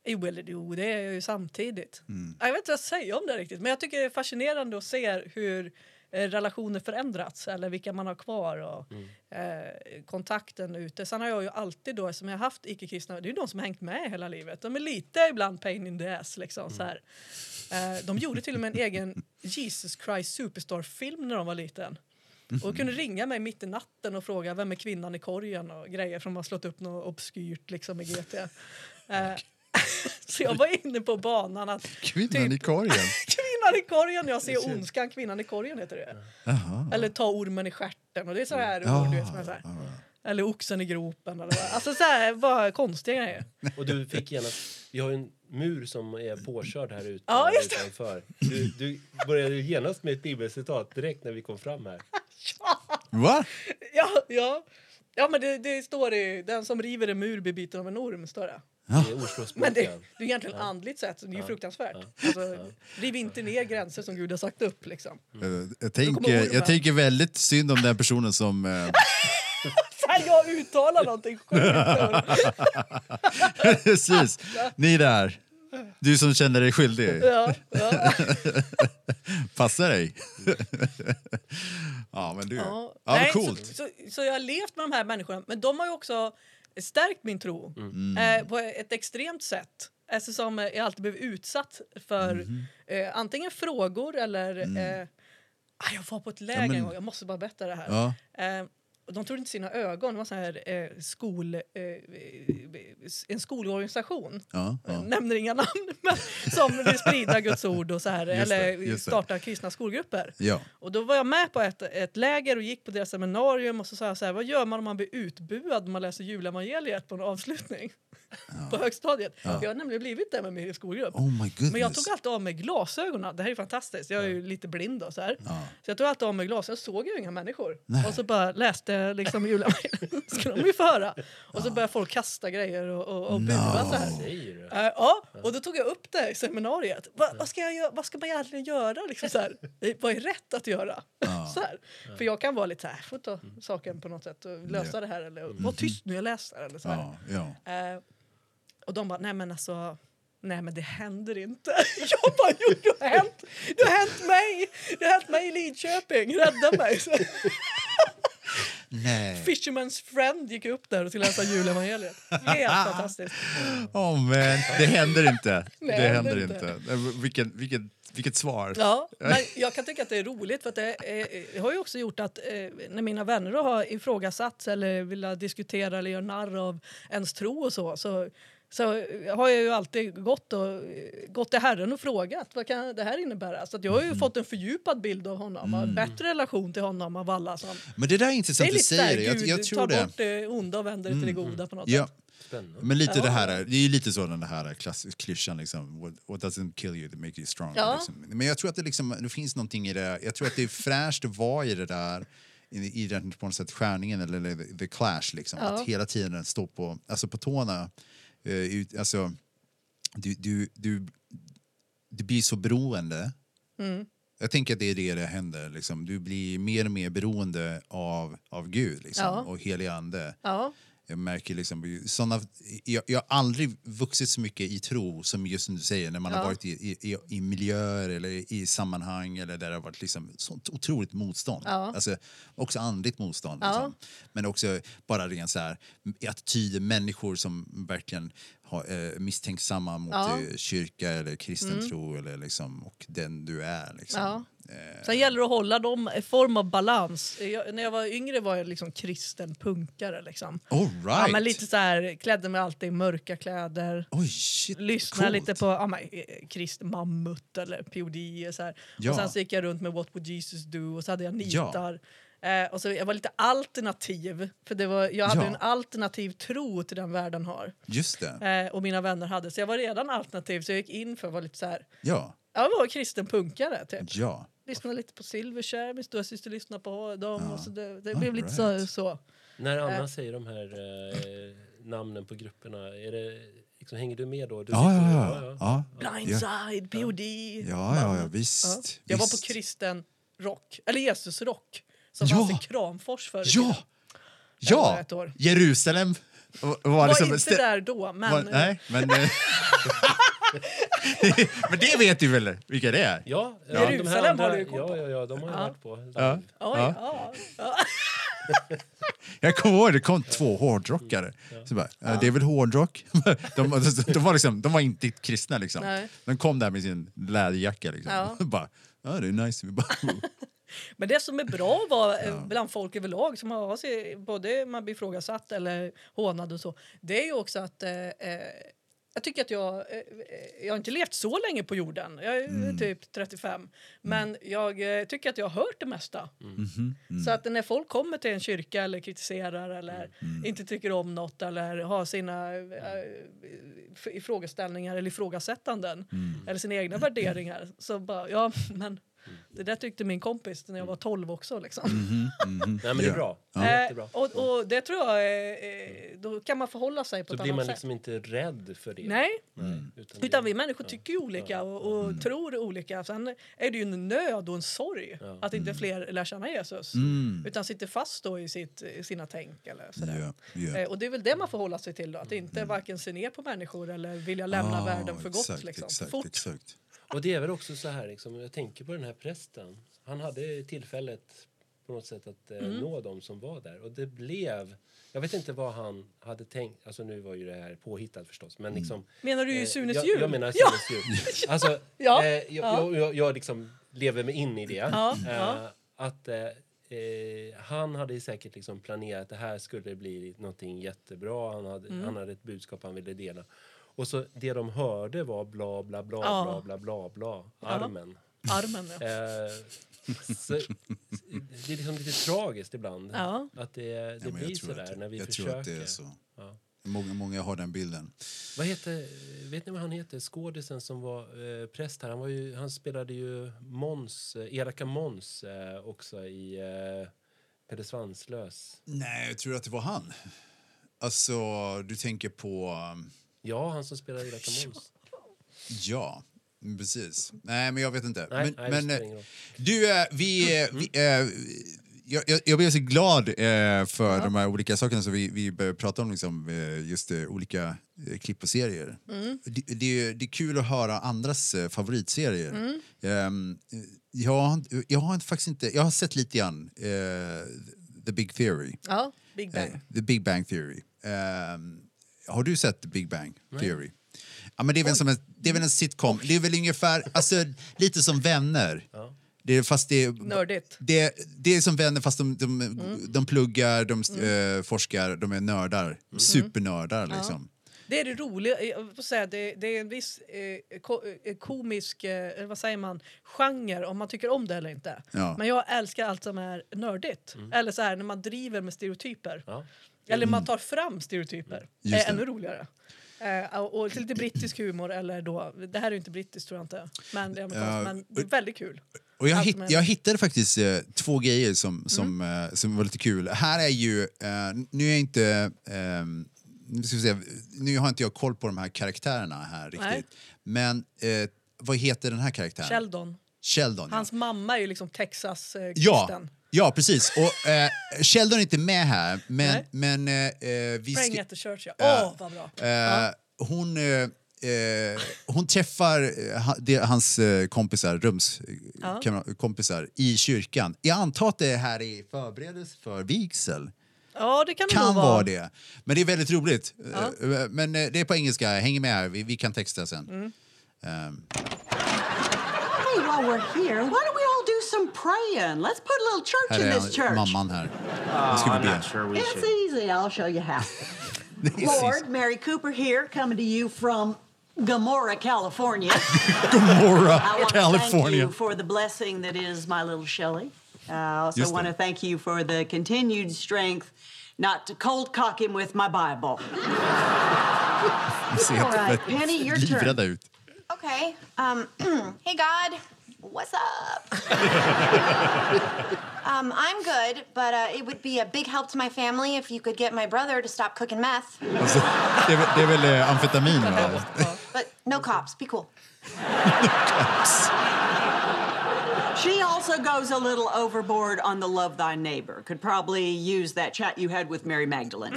Jo, eller jo, det är jag ju samtidigt. Jag vet inte vad jag säga om det riktigt. Men jag tycker det är fascinerande att se hur eh, relationer förändrats eller vilka man har kvar och eh, kontakten ute. Sen har jag ju alltid då, som jag har haft icke-kristna, det är ju de som har hängt med hela livet. De är lite ibland pain in the ass liksom så här. Eh, de gjorde till och med en egen Jesus Christ Superstar-film när de var liten. Och kunde [laughs] ringa mig mitt i natten och fråga vem är kvinnan i korgen och grejer för de har slått upp något obskyrt liksom i GT. Eh, [laughs] så jag var inne på banan att Kvinnan i korgen. [laughs] kvinnan i korgen, jag ser ondskan, kvinnan i korgen heter det. Jaha. Eller ta ormen i stjärten och det är så här Ja. ord, du vet, som är så här. Eller oxen i gropen eller vad. Alltså så här, bara konstiga grejer. [laughs] Och du fick genast... Vi har ju en mur som är påkörd här ute Ja, just det. utanför. Du, du började ju genast med ett bibelcitat direkt när vi kom fram här. [laughs] Va? Ja, ja. Ja men det, det står i den som river en mur blir biten av en orm. Står det. Men det, det är egentligen andligt sett, det är ju fruktansvärt. Alltså, riv inte ner gränser som Gud har sagt upp. Liksom. Eh, Jag tänker, jag tänker väldigt synd om den personen som... eh, [laughs] här, jag uttalar någonting sjukt. Precis. Ni där. Du som känner dig skyldig. ja, ja. [laughs] Passa dig. [laughs] ja, men du. Ja, Ja. Nej, coolt. Så, så, så jag har levt med de här människorna, men de har ju också stärkt min tro eh, på ett extremt sätt. Eftersom jag alltid blev utsatt för Mhm. eh, antingen frågor eller... Eh, ah, jag var på ett läger Mm. men- en gång, jag måste bara berätta det här. Ja. Eh, de trodde inte sina ögon, det var så här, eh, skol, eh, en skolorganisation. Ja, ja. Nämner inga namn, [laughs] men som vill sprida Guds ord och så här, Just eller det. starta kristna skolgrupper. Ja. Och då var jag med på ett, ett läger och gick på deras seminarium och så sa jag så här, vad gör man om man blir utbuad när man läser julevangeliet på en avslutning? På högstadiet. Jag har nämligen blivit det med min skolgrupp. Oh my goodness. Men jag tog alltid av mig glasögonen. Det här är fantastiskt. Jag är ju lite blind och så här. Så jag tog alltid av mig glasögonen. Jag såg ju inga människor. Och så bara läste jag liksom julevangeliet. [laughs] skulle de ju få höra. Och så började folk kasta grejer och, och, och bua så här. Säger du? Eh, ja, och då tog jag upp det i seminariet. Va, vad, ska jag, vad ska man egentligen göra? Liksom så här? Vad är rätt att göra? [laughs] Så här. För jag kan vara lite så här, får ta saken på något sätt och lösa det här. Eller var tyst nu, jag läser. Eller så här. Ja, ja. Eh, och de bara, nej men alltså, nej men det händer inte. [laughs] Jag bara, jo det har hänt, det har hänt mig, det har hänt mig i Lidköping, rädda mig. Så, Nej. [laughs] Fisherman's friend gick upp där och skulle läsa julevangeliet. Helt fantastiskt. [laughs] Oh man, det händer inte. Nej, det händer inte. inte. Eh, Vilken, vilken, vilket svar. Ja, men jag kan tycka att det är roligt för det eh, har ju också gjort att eh, när mina vänner har ifrågasatt eller vill diskutera eller göra narr av ens tro och så, så så har jag ju alltid gått, och, gått till Herren och frågat vad kan det här innebära. Så att jag har ju fått en fördjupat bild av honom och en bättre relation till honom av alla. Som, Men det där är det intressant är att lite det. Jag, jag tror tar det. bort det onda och vänder det till det goda på något Ja. sätt. Spännande. Men lite Ja. det här, det är ju lite så den här klassiska klyschan liksom, what, what doesn't kill you, that makes you stronger. Ja. Liksom. Men jag tror att det, liksom, det finns någonting i det, jag tror att det är fräscht att vara i det där, i, den på något sätt skärningen eller, eller the, the clash liksom. Ja. Att hela tiden stå på, alltså på tårna. Eh, ut, alltså, du, du, du, du blir så beroende. Mm. Jag tänker att det är det det händer. Liksom. Du blir mer och mer beroende av, av Gud liksom, Ja. och helig ande. Ja. Jag märker liksom, såna, jag, jag har aldrig vuxit så mycket i tro som just som du säger, när man Ja. har varit i, i, i- miljöer eller i sammanhang eller där det har varit liksom sånt otroligt motstånd. Ja. Alltså, också andligt motstånd. Ja. Liksom. Men också bara rent så här, attityder, människor som verkligen har, eh, misstänksamma mot Ja. Mm. eh, kyrka eller kristen tro eller liksom, och den du är. Liksom. Ja. Eh, Sen gäller det att hålla dem i form av balans. Jag, när jag var yngre var jag liksom kristen punkare. Liksom. all Ja, right! men lite så här, klädde mig alltid i mörka kläder. Oj, shit, Lyssnade coolt. lite på ja, men, eh, kristen mammut eller POD. Så här. Ja. Och sen så gick jag runt med What would Jesus do och så hade jag nitar. Eh, och så jag var lite alternativ, för det var, jag hade Ja. en alternativ tro till den världen har. Just det. Eh, och mina vänner hade. Så jag var redan alternativ, så jag gick in för att vara lite så här, Ja, jag var kristen punkare typ. ja. Lyssnade lite på Silverchair, min storasyster lyssnade på dem. Och så det det blev lite så, right. så. När Anna Eh. säger de här eh, namnen på grupperna, är det, liksom, hänger du med då? Du Ja, sitter- ja, ja. ja. Blindside, POD. Ja, ja, ja, visst. Jag var på kristen rock, eller Jesusrock, som Ja. fanns i Kramfors förr Ja! Ja! Jerusalem var, var Var liksom... inte där då, men... var, nej, men... eh, [laughs] men det vet du väl vilka det är? Ja, Ja. Jerusalem har du ju koll ja, på. ja, ja, de har jag varit på. Ja. Oj, Ja. ja. Ja. [laughs] Jag kommer ihåg det kom två hårdrockare. Så bara, "Ja, det är väl hårdrock? de, [laughs] de, de, var liksom, de var inte kristna liksom. Nej. De kom där med sin läderjacka liksom. Ja. bara, ja det är nice. Vi bara, Men det som är bra var eh, bland folk överlag, som har sig, både man blir ifrågasatt eller hånad och så, det är ju också att eh, eh, jag tycker att jag, eh, jag har inte levt så länge på jorden, jag är Mm. typ 35, men jag eh, tycker att jag har hört det mesta. Mhm, Så att när folk kommer till en kyrka eller kritiserar eller Mm. inte tycker om något eller har sina äh, ifrågaställningar eller ifrågasättanden Mm. eller sina egna värderingar så bara, ja [laughs] men Det där tyckte min kompis när jag var 12 också. Liksom. [laughs] Nej, men det är bra. Ja. Det är Eh, och, och det tror jag, eh, eh, då kan man förhålla sig på Så ett blir annat man sätt. liksom inte rädd för det. Nej, Nej, utan det- utan vi människor tycker ju olika och, och tror olika. Sen är det ju en nöd och en sorg att inte fler lär känna Jesus. Utan sitter fast då i sitt, i sina tänk eller sådär. Ja, ja. Eh, och det är väl det man får hålla sig till då. Att inte varken se ner på människor eller vilja lämna Ah, världen för gott. exakt, liksom. exakt, Fort. exakt. Och det är väl också så här, liksom, jag tänker på den här prästen. Han hade tillfället på något sätt att eh, Mm. nå dem som var där. Och det blev, jag vet inte vad han hade tänkt, alltså nu var ju det här påhittat förstås, men liksom. Menar du ju eh, Sunes jag, jul? Jag menar Ja. Sunes jul. [laughs] Alltså, Ja, eh, jag, ja. Jag, jag, jag liksom lever mig in i det. Ja, Eh, ja. Att eh, eh, han hade säkert liksom planerat att det här skulle bli någonting jättebra. Han hade, Mm. han hade ett budskap han ville dela. Och så det de hörde var bla bla bla Ja. bla bla bla bla. Armen. Armen, ja. Eh, så, det är liksom lite tragiskt ibland. Ja. Att det, det Ja, blir så där när vi jag försöker. tror att det är så. Ja. Många, många har den bilden. Vad heter, vet ni vad han heter? Skådisen som var eh, präst här. Han, var ju, han spelade ju Måns, eh, elaka Måns eh, också i eh, Pelle Svanslös. Nej, jag tror att det var han. Alltså, du tänker på... um, Ja, han som spelade elaka Måns. [laughs] Ja, mm, precis. Nej, men jag vet inte. Nej, men, nej, men, spelar eh, du, eh, vi... eh, vi eh, jag, jag, jag blev så glad eh, för de här olika sakerna som vi, vi började prata om, liksom, just eh, olika eh, klipp och serier. Mm. Det, det, är- det är kul att höra andras eh, favoritserier. Mm. Ehm, jag, har inte- jag har inte, faktiskt inte... Jag har sett lite grann The Big Theory. Ja, Big Bang. The Big Bang Theory. Ehm, har du sett Big Bang Theory? Ja, men det, är väl som en, det är väl en sitcom. Det är väl ungefär, alltså, lite som Vänner. Det är, fast det, är- Nördigt. det, det är som Vänner fast de, de, de pluggar, de eh, forskar, de är nördar. Supernördar liksom. Det är det roliga. Jag får säga, det, det är en viss eh, ko, eh, komisk eh, vad säger man, genre om man tycker om det eller inte. Ja. Men jag älskar allt som är nördigt. Mm. Eller så här, när man driver med stereotyper. Ja. Eller man tar fram stereotyper. Mm. Just är det. ännu roligare. Eh, och lite brittisk humor. Eller då, det här är inte brittiskt tror jag inte. Men det är, amerikanskt, Ja, men det är väldigt kul. Och jag, hitt, jag hittade faktiskt eh, två grejer som, som, Mm. eh, som var lite kul. Här är ju, eh, nu är jag inte, eh, nu, ska vi se, nu har inte jag koll på de här karaktärerna här riktigt. Nej. Men eh, vad heter den här karaktären? Sheldon. Sheldon. ja. Hans mamma är ju liksom Texas eh, Ja. Ja, precis. Och eh, Sheldon är inte med här, men, Nej. men eh, eh, vi Praying ska, at the church, ja. Åh, Eh, vad bra. eh, Ja. hon, eh, eh, hon träffar ha- det, hans kompisar, Rums eh, Ja. kamra- kompisar i kyrkan. Jag antar att det är här i förberedelse för vigsel. Ja, det kan, det Kan vara vara. det. Men det är väldigt roligt. Ja. Men det är på engelska. Häng med här. Vi, vi kan texta sen. Mm. Ehm, Hey, while we're here, why don't we some praying? Let's put a little church här in är this church. mamman här. Nu ska vi be. It's easy. I'll show you how. [laughs] Lord, Mary Cooper here, coming to you from Gomorrah, California. [laughs] Gomorrah, I want to California. thank you for the blessing that is my little Shelley. I also Just want to thank you for the continued strength not to cold cock him with my Bible. [laughs] Vi ser All right, helt Penny, your turn. ut. Okay. Um, [clears throat] hey, God. What's up? [laughs] [laughs] um, I'm good, but uh, it would be a big help to my family if you could get my brother to stop cooking meth. Alltså, [laughs] det, är, väl- det är väl eh, amfetamin, va? But no cops. Be cool. She also goes a little overboard on the love thy neighbor. Could probably use that chat you had with Mary Magdalene.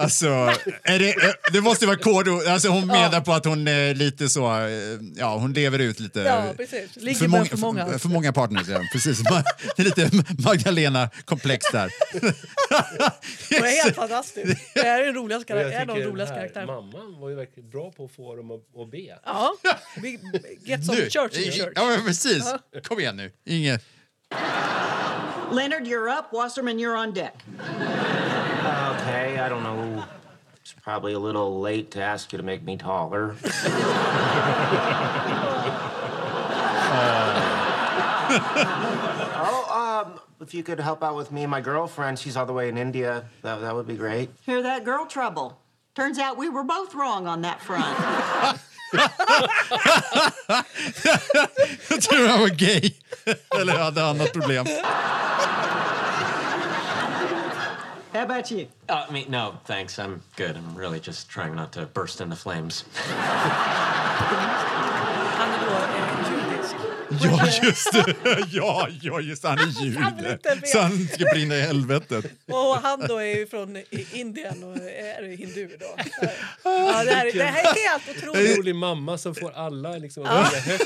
Alltså, är det, det måste vara kodord. Alltså, hon menar på att hon är lite så... eh, Ja, hon lever ut lite... Ja, precis. Ligger för, många, för många. För, för många partners, ja. Precis. [laughs] Det är lite Magdalena-komplex där. [laughs] Det är helt fantastiskt. Det är Och jag karaktär, en av de tycker roligaste den här karaktärerna. Mamman var ju verkligen bra på att få dem att, att be. Ja, get some Nu. church in church. Ja, precis. Kom igen nu. Inget... [laughs] Leonard, you're up. Wasserman, you're on deck. Okay, I don't know. It's probably a little late to ask you to make me taller. [laughs] oh, um, if you could help out with me and my girlfriend, she's all the way in India. That, that would be great. Hear that, girl? Trouble. Turns out we were both wrong on that front. [laughs] Jag tror han var gay. Eller hade annat problem. How about you? Uh, me, no, thanks. I'm good. I'm really just trying not to burst into flames. Ja, just det. [laughs] Ja, ja just det. Han är [laughs] jude. Så han ska brinna i helvetet. Och han då är ju från Indien och är hindu då. [laughs] Ja, det, här, är- det här är helt otroligt. rolig mamma som får alla liksom, att Ja. högt.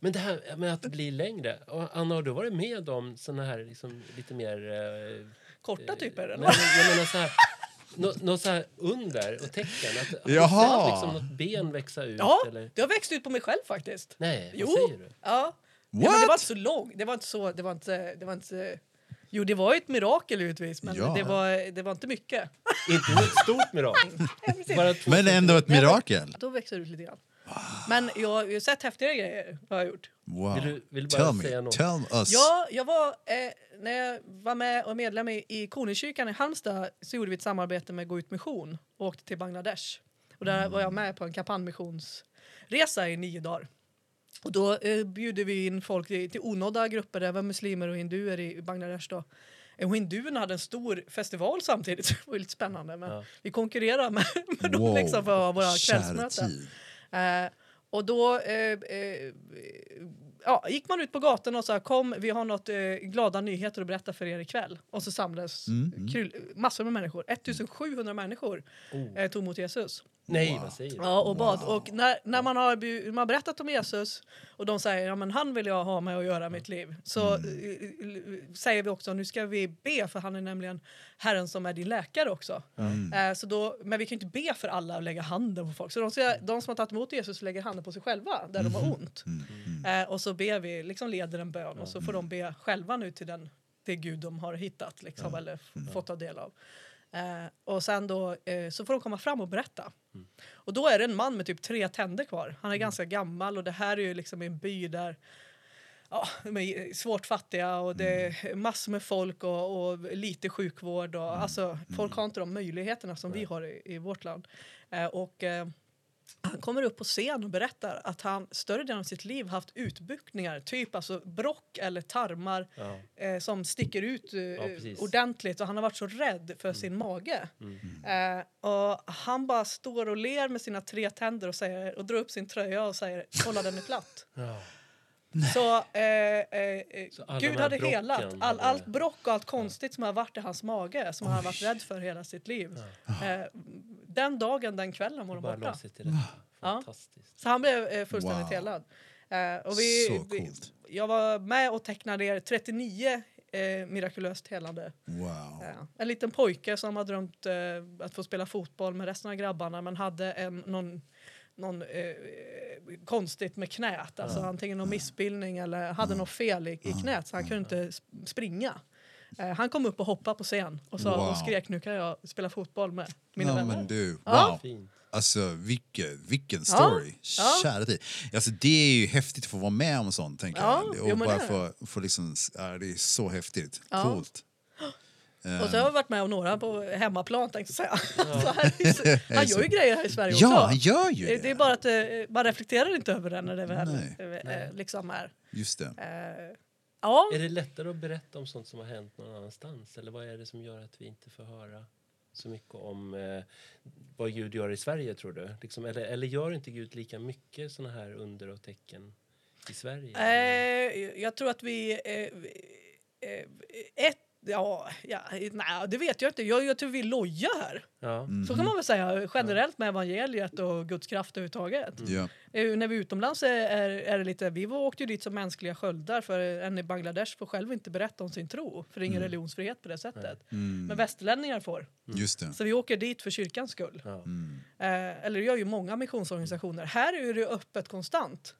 Men det här med att det blir längre. Och Anna, har du varit med om såna här liksom, lite mer... Eh, Korta typer? nej, Eller? men jag menar så här, nå, något så här under och tecken? Att, att du sett liksom något ben växa ut? Ja, Eller? det har växt ut på mig själv faktiskt. Nej, vad Jo. säger du? Ja. ja men det What? var inte så långt. Det var inte så... Det var inte, det var inte, jo, det var ju ett mirakel givetvis, men Ja. det, var, det var inte mycket. Inte ett stort mirakel. [laughs] Bara två Men ändå ett mirakel. Då växer det ut lite grann. Men jag har ju sett häftigare grejer. Har jag gjort. Wow. Vill du- vill du bara Tell säga me. något? Tell us. Ja, jag var, eh, när jag var med och medlem i, i Konungskyrkan i Halmstad så gjorde vi ett samarbete med Gå ut mission och åkte till Bangladesh. Och där var jag med på en kampanjmissionsresa i nio dagar. Och då eh, bjuder vi in folk till, till onådda grupper, var muslimer och hinduer i Bangladesh då. Eh, Och hinduerna hade en stor festival samtidigt, [laughs] det var lite spännande. Men Ja. vi konkurrerar med, med dem Wow. liksom för våra kvällsmöten. Eh, och då eh, eh, ja, gick man ut på gatan och sa kom vi har något eh, glada nyheter att berätta för er ikväll. Och så samlades Mm, mm. massor med människor. 1700 människor Oh. eh, tog emot Jesus. Nej, vad säger du? Ja, och bad. Och när, när man har, man har berättat om Jesus och de säger ja men han vill jag ha med att göra mitt liv. Så Mm. eh, eh, säger vi också nu ska vi be för han är nämligen Herren som är din läkare också. Mm. Eh, så då, men vi kan ju inte be för alla och lägga handen på folk. Så de, ska, de som har tagit emot Jesus lägger handen på sig själva där de har Mm. ont. Eh, och så ber vi, liksom leder en bön och så får de be själva nu till den, det Gud de har hittat liksom, eller f- fått ta del av. Eh, och sen då eh, så får de komma fram och berätta. Och då är det en man med typ tre tänder kvar. Han är ganska gammal och det här är ju liksom en by där ja, de är svårt fattiga och det är massor med folk och, och lite sjukvård. Och, alltså, folk har inte de möjligheterna som vi har i, i vårt land. Eh, och, eh, han kommer upp på scen och berättar att han större delen av sitt liv haft utbuktningar, typ alltså brock eller tarmar Ja. eh, som sticker ut eh, precis. ordentligt och han har varit så rädd för sin mage. Mm. Eh, och han bara står och ler med sina tre tänder och, säger, och drar upp sin tröja och säger kolla den är platt. Ja. Så, eh, eh, Så Gud hade brocken helat all, hade- allt brock och allt konstigt som har varit i hans mage som han har varit rädd för hela sitt liv. Eh, den dagen, den kvällen var de borta. Fantastiskt. Så han blev eh, fullständigt Wow. helad. Eh, och vi, Så vi, coolt. jag var med och tecknade ner 39 eh, mirakulöst helande. Wow. Eh, en liten pojke som har drömt eh, att få spela fotboll med resten av grabbarna men hade en, någon, någon eh, konstigt med knät. Alltså antingen någon missbildning eller hade något fel i, i knät så han kunde inte sp- springa. Eh, han kom upp och hoppade på scen och, sa, Wow. och skrek nu kan jag spela fotboll med mina Ja, vänner. men du, Ja. wow. Fint. Alltså vilken, vilken Ja, story. ja. Kära tid. Alltså, det är ju häftigt att få vara med om sånt. Tänker Ja, jag. jo, Och men bara det är få, få liksom, ja, det är så häftigt. Ja. Coolt. Och så har jag varit med om några på hemmaplan tänkte jag säga. [laughs] Så- han gör ju [laughs] grejer här i Sverige Ja, också. han gör ju Eh, det. Det är bara att eh, man reflekterar inte över det när det väl Nej. eh, liksom är. Just det. Eh, ja, Är det lättare att berätta om sånt som har hänt någon annanstans? Eller vad är det som gör att vi inte får höra så mycket om eh, vad Gud gör i Sverige, tror du? Liksom, eller, eller gör inte Gud lika mycket såna här under och tecken i Sverige? eh, jag tror att vi... Eh, eh, ett, ja, ja, nej, det vet jag inte. Jag, jag tror vi lojar här. Ja. Så kan man väl säga generellt med evangeliet och Guds kraft överhuvudtaget. Ja. Eh, När vi är utomlands är, är, är det lite, vi åkte ju dit som mänskliga sköldar för en i Bangladesh får själv inte berätta om sin tro för det är ingen religionsfrihet på det sättet. Men västerlänningar får. Just det. Så vi åker dit för kyrkans skull. Ja. Eh, eller det gör ju många missionsorganisationer. Här är det öppet konstant.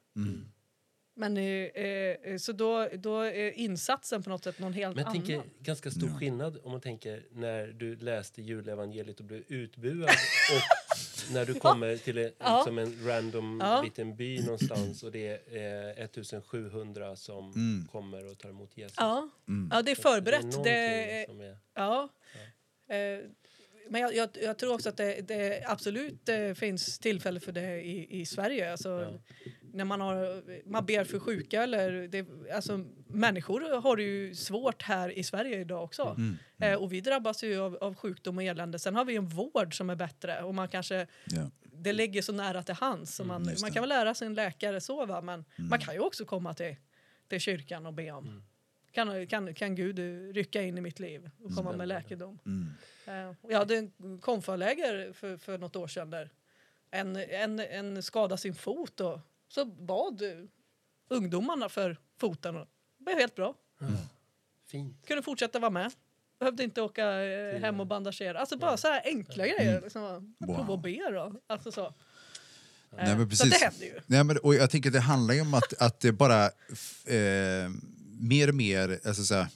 Men eh, eh, så då, då är insatsen på något sätt någon helt Men jag annan. ganska stor skillnad om man tänker när du läste julevangeliet och blev utbuad [laughs] och när du kommer till en, Ja. liksom en random Ja. liten by någonstans och det är eh, 1700 som kommer och tar emot Jesus. Ja, Mm. ja det är Så förberett. Det, som är, Ja. Eh, men jag, jag, jag tror också att det, det absolut det finns tillfälle för det i, i Sverige. Alltså, när man, har, man ber för sjuka eller det, alltså, människor har det ju svårt här i Sverige idag också. Mm, Eh, och vi drabbas ju av, av sjukdom och elände. Sen har vi en vård som är bättre och man kanske Ja. det ligger så nära till hands. Man, Mm, man det. kan väl lära sin läkare så va? men Mm. man kan ju också komma till, till kyrkan och be om. Kan, kan, kan Gud rycka in i mitt liv och komma med läkedom? Mm. Eh, Jag hade en konfaläger för, för något år sedan där en, en, en skadade sin fot och så bad eh, ungdomarna för foten och det blev helt bra. Fint. Kunde fortsätta vara med. Behövde inte åka eh, hem och bandagera. Alltså bara så här enkla grejer. Liksom, Wow. Prova att be då. Alltså så. Nej, Eh, men Så precis. det händer ju. Nej, men, och jag tänker att det handlar ju om att, att det bara eh, mer och mer, alltså så här,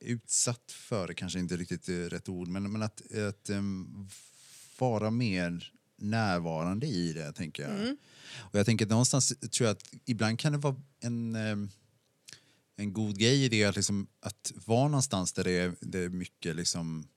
utsatt för, kanske inte riktigt eh, rätt ord, men, men att, att em, vara mer närvarande i det, tänker jag. Mm. Och jag tänker att någonstans tror jag att ibland kan det vara en, em, en god grej i det att, liksom, att vara någonstans där det är, det är mycket liksom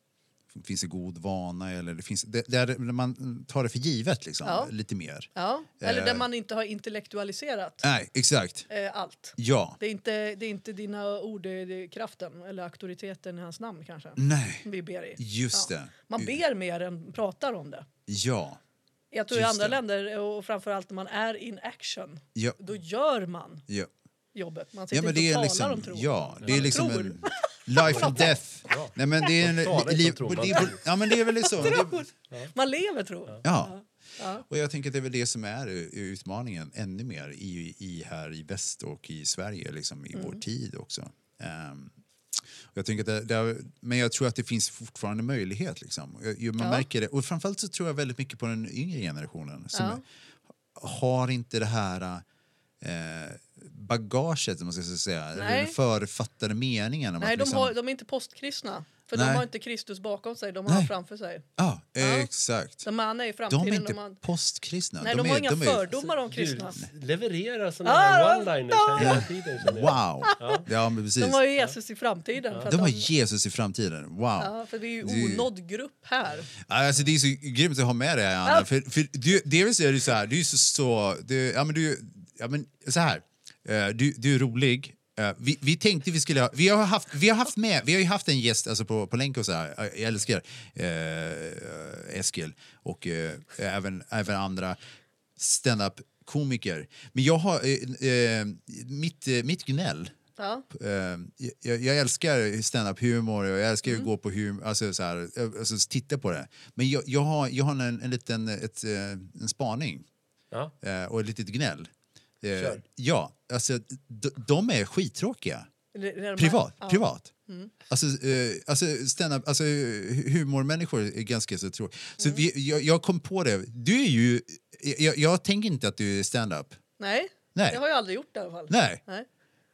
finns en god vana eller det finns, där, där man tar det för givet liksom, Ja. lite mer. Ja. Eller där Eh. man inte har intellektualiserat Nej, exakt. eh, allt. Ja. Det är, inte, det är inte dina ord, det är kraften eller auktoriteten i hans namn kanske. Nej. Vi ber i. Just det. Man ber mer än pratar om det. Ja. Jag tror i andra det. länder och framförallt när man är in action, Ja. då gör man Ja. jobbet. Man sitter Ja, men inte det och är talar liksom, om tro. ja, det är Man liksom tror. en life and [laughs] death. Nej, men det är en, liv, tror. ja, men det är väl så. Tror. Man lever tro. ja. Ja. Och jag tänker att det är väl det som är utmaningen ännu mer i, i här i väst och i Sverige, liksom i vår Mm. tid också. Och jag tänker det, det, men jag tror att det finns fortfarande möjlighet. Liksom. Jag- Man Ja. märker det. Och framförallt så tror jag väldigt mycket på den yngre generationen som Ja. har inte det här eh, bagaget, man ska säga, Nej. den författade meningen. Nej, de, liksom, har, de är inte postkristna. För Nej. de har inte Kristus bakom sig, de har Nej. framför sig. Ja, exakt. De är i De framtiden. är inte har... postkristna. Nej, de, är, har inga är- fördomar om kristna. Levererar såna Ah, här one-liners ah, hela tiden. [laughs] Wow! Ja, men precis. De har ju Jesus i framtiden. Att De har Jesus i framtiden. Wow! Ja, för vi är ju Det- onådd grupp här. Alltså, det är så grymt att ha med dig, Anna. Ja. För, för du, dels är det så här, du är så... så du, ja, men du, ja, men så här. Eh, Du, du är rolig. Eh, Vi, vi tänkte vi skulle ha, vi har haft, vi har haft med, vi har ju haft en gäst alltså på, på länk och så här. Jag älskar eh, Eskil och eh, även, även andra stand-up komiker. Men jag har, eh, eh, mitt, eh, mitt gnäll Ja. Eh, jag, jag älskar stand-up humor och jag älskar Mm. att gå på humor, alltså, så här, alltså titta på det. Men jag, jag har, jag har en, en liten ett, en spaning Ja. eh, och ett litet gnäll. Eh. Ja, alltså de, de är skittråkiga. Är Privat. ja. privat. Mm. Alltså, eh, alltså, stand-up, alltså hu- humormänniskor är ganska så tråkiga. Så Mm. vi, jag, jag kom på det. Du är ju... Jag, jag tänker inte att du är stand-up. Nej. Nej. det har jag aldrig gjort i alla fall. Nej. Nej.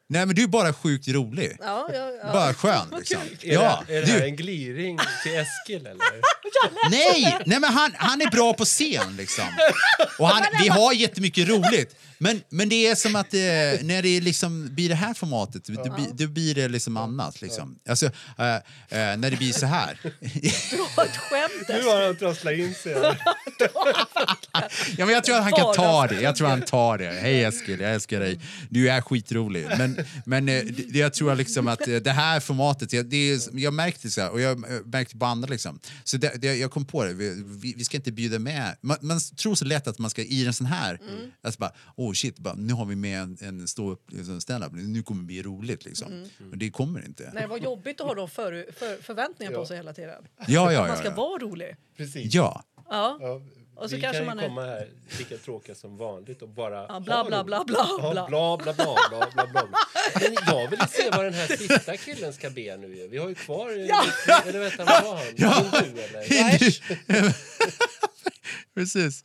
Nej, men du är bara sjukt rolig. Ja, ja, ja. Bara skön. Liksom. Är, Ja, det, är det här du- en gliring till Eskil eller? [laughs] Nej, nej men han, han är bra på scen liksom. [laughs] Och han, vi har jättemycket roligt. Men, men det är som att eh, när det liksom blir det här formatet, då, blir- då blir det liksom annat. Liksom. Alltså, eh, eh, när det blir så här. [laughs] Du har ett skämt. Nu har han trasslat in sig. [laughs] Ja, men jag tror att han kan ta det. Jag tror han tar det. Hej Eskil, jag älskar dig. Du är skitrolig. Men, men det, jag tror liksom att det här formatet, jag, det är, jag märkte så här, och jag märkte på andra liksom. Så det, det, jag kom på det, vi, vi, vi ska inte bjuda med. Man, man tror så lätt att man ska i en sån här, Mm. alltså bara, oh shit, bara, nu har vi med en, en liksom, stand-up, nu kommer det bli roligt liksom. Mm. Men det kommer inte. Nej, vad jobbigt att ha de för, för, förväntningar på sig hela tiden. Ja, ja, man ja, ska ja. vara rolig. Precis. Ja. Ja. Ja, Och så vi kanske kan man ju är- komma här lika tråkiga som vanligt och bara Ja, bla, bla, roligt. bla, bla, Ja, bla. bla, bla, bla, bla, bla, bla. Men jag vill se vad den här sista killen ska be nu ju. Vi har ju kvar... Ja. Eller vänta, vad var han? Ja. Hindu eller? [laughs] Precis.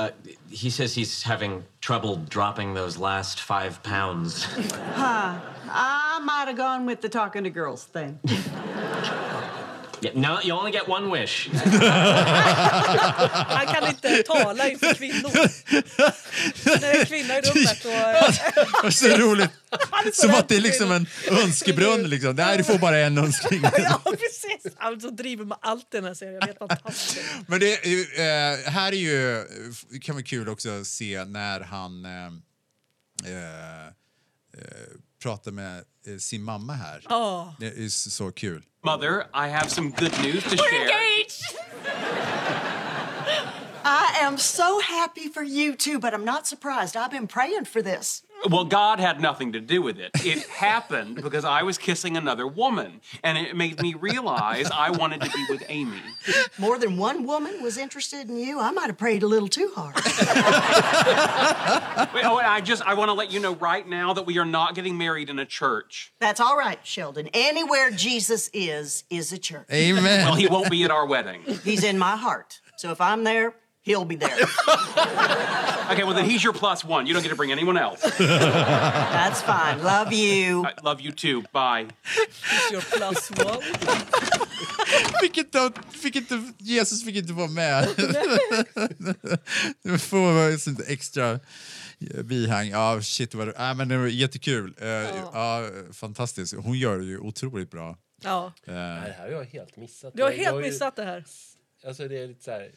Uh, he says he's having trouble dropping those last five pounds. [laughs] Huh. I might have gone with the talking to girls thing. [laughs] Yeah, no, you only get one wish. [laughs] Han kan inte tala inför kvinnor. När det är en kvinna i rummet och... [laughs] Det är så roligt. Han är så Som att det är liksom en önskebrunn. Liksom. Nej, du får bara en önskning. [laughs] Ja, precis. Han så driver med allt i den här serien. Jag vet fantastiskt. Men det är eh, här är ju, det kan vara kul också att se när han eh, eh, pratar med eh, sin mamma här. Ja. Det är så, så kul. Mother, I have some good news to share. engaged. I am so happy for you too, but I'm not surprised. I've been praying for this. Well, God had nothing to do with it. It [laughs] happened because I was kissing another woman, and it made me realize I wanted to be with Amy. More than one woman was interested in you. I might have prayed a little too hard. [laughs] Wait, oh, I just I want to let you know right now that we are not getting married in a church. That's all right, Sheldon. Anywhere Jesus is, is a church. Amen. Well, he won't be at our wedding. He's in my heart. So if I'm there, he'll be there. [laughs] Okay, well then he's your plus one. You don't get to bring anyone else. [laughs] That's fine. Love you. I love you too. Bye. He's your plus one. [laughs] Fick inte, fick inte, Jesus fick inte vara med. Det får vara ett sånt extra eh, bihang. Ja, shit vad det, äh, men det var jättekul. Eh, ja. fantastiskt. Hon gör det ju otroligt bra. Ja. Nej, det här har jag helt missat. Du har Jag- helt jag har ju- missat det här. Alltså det är lite så här...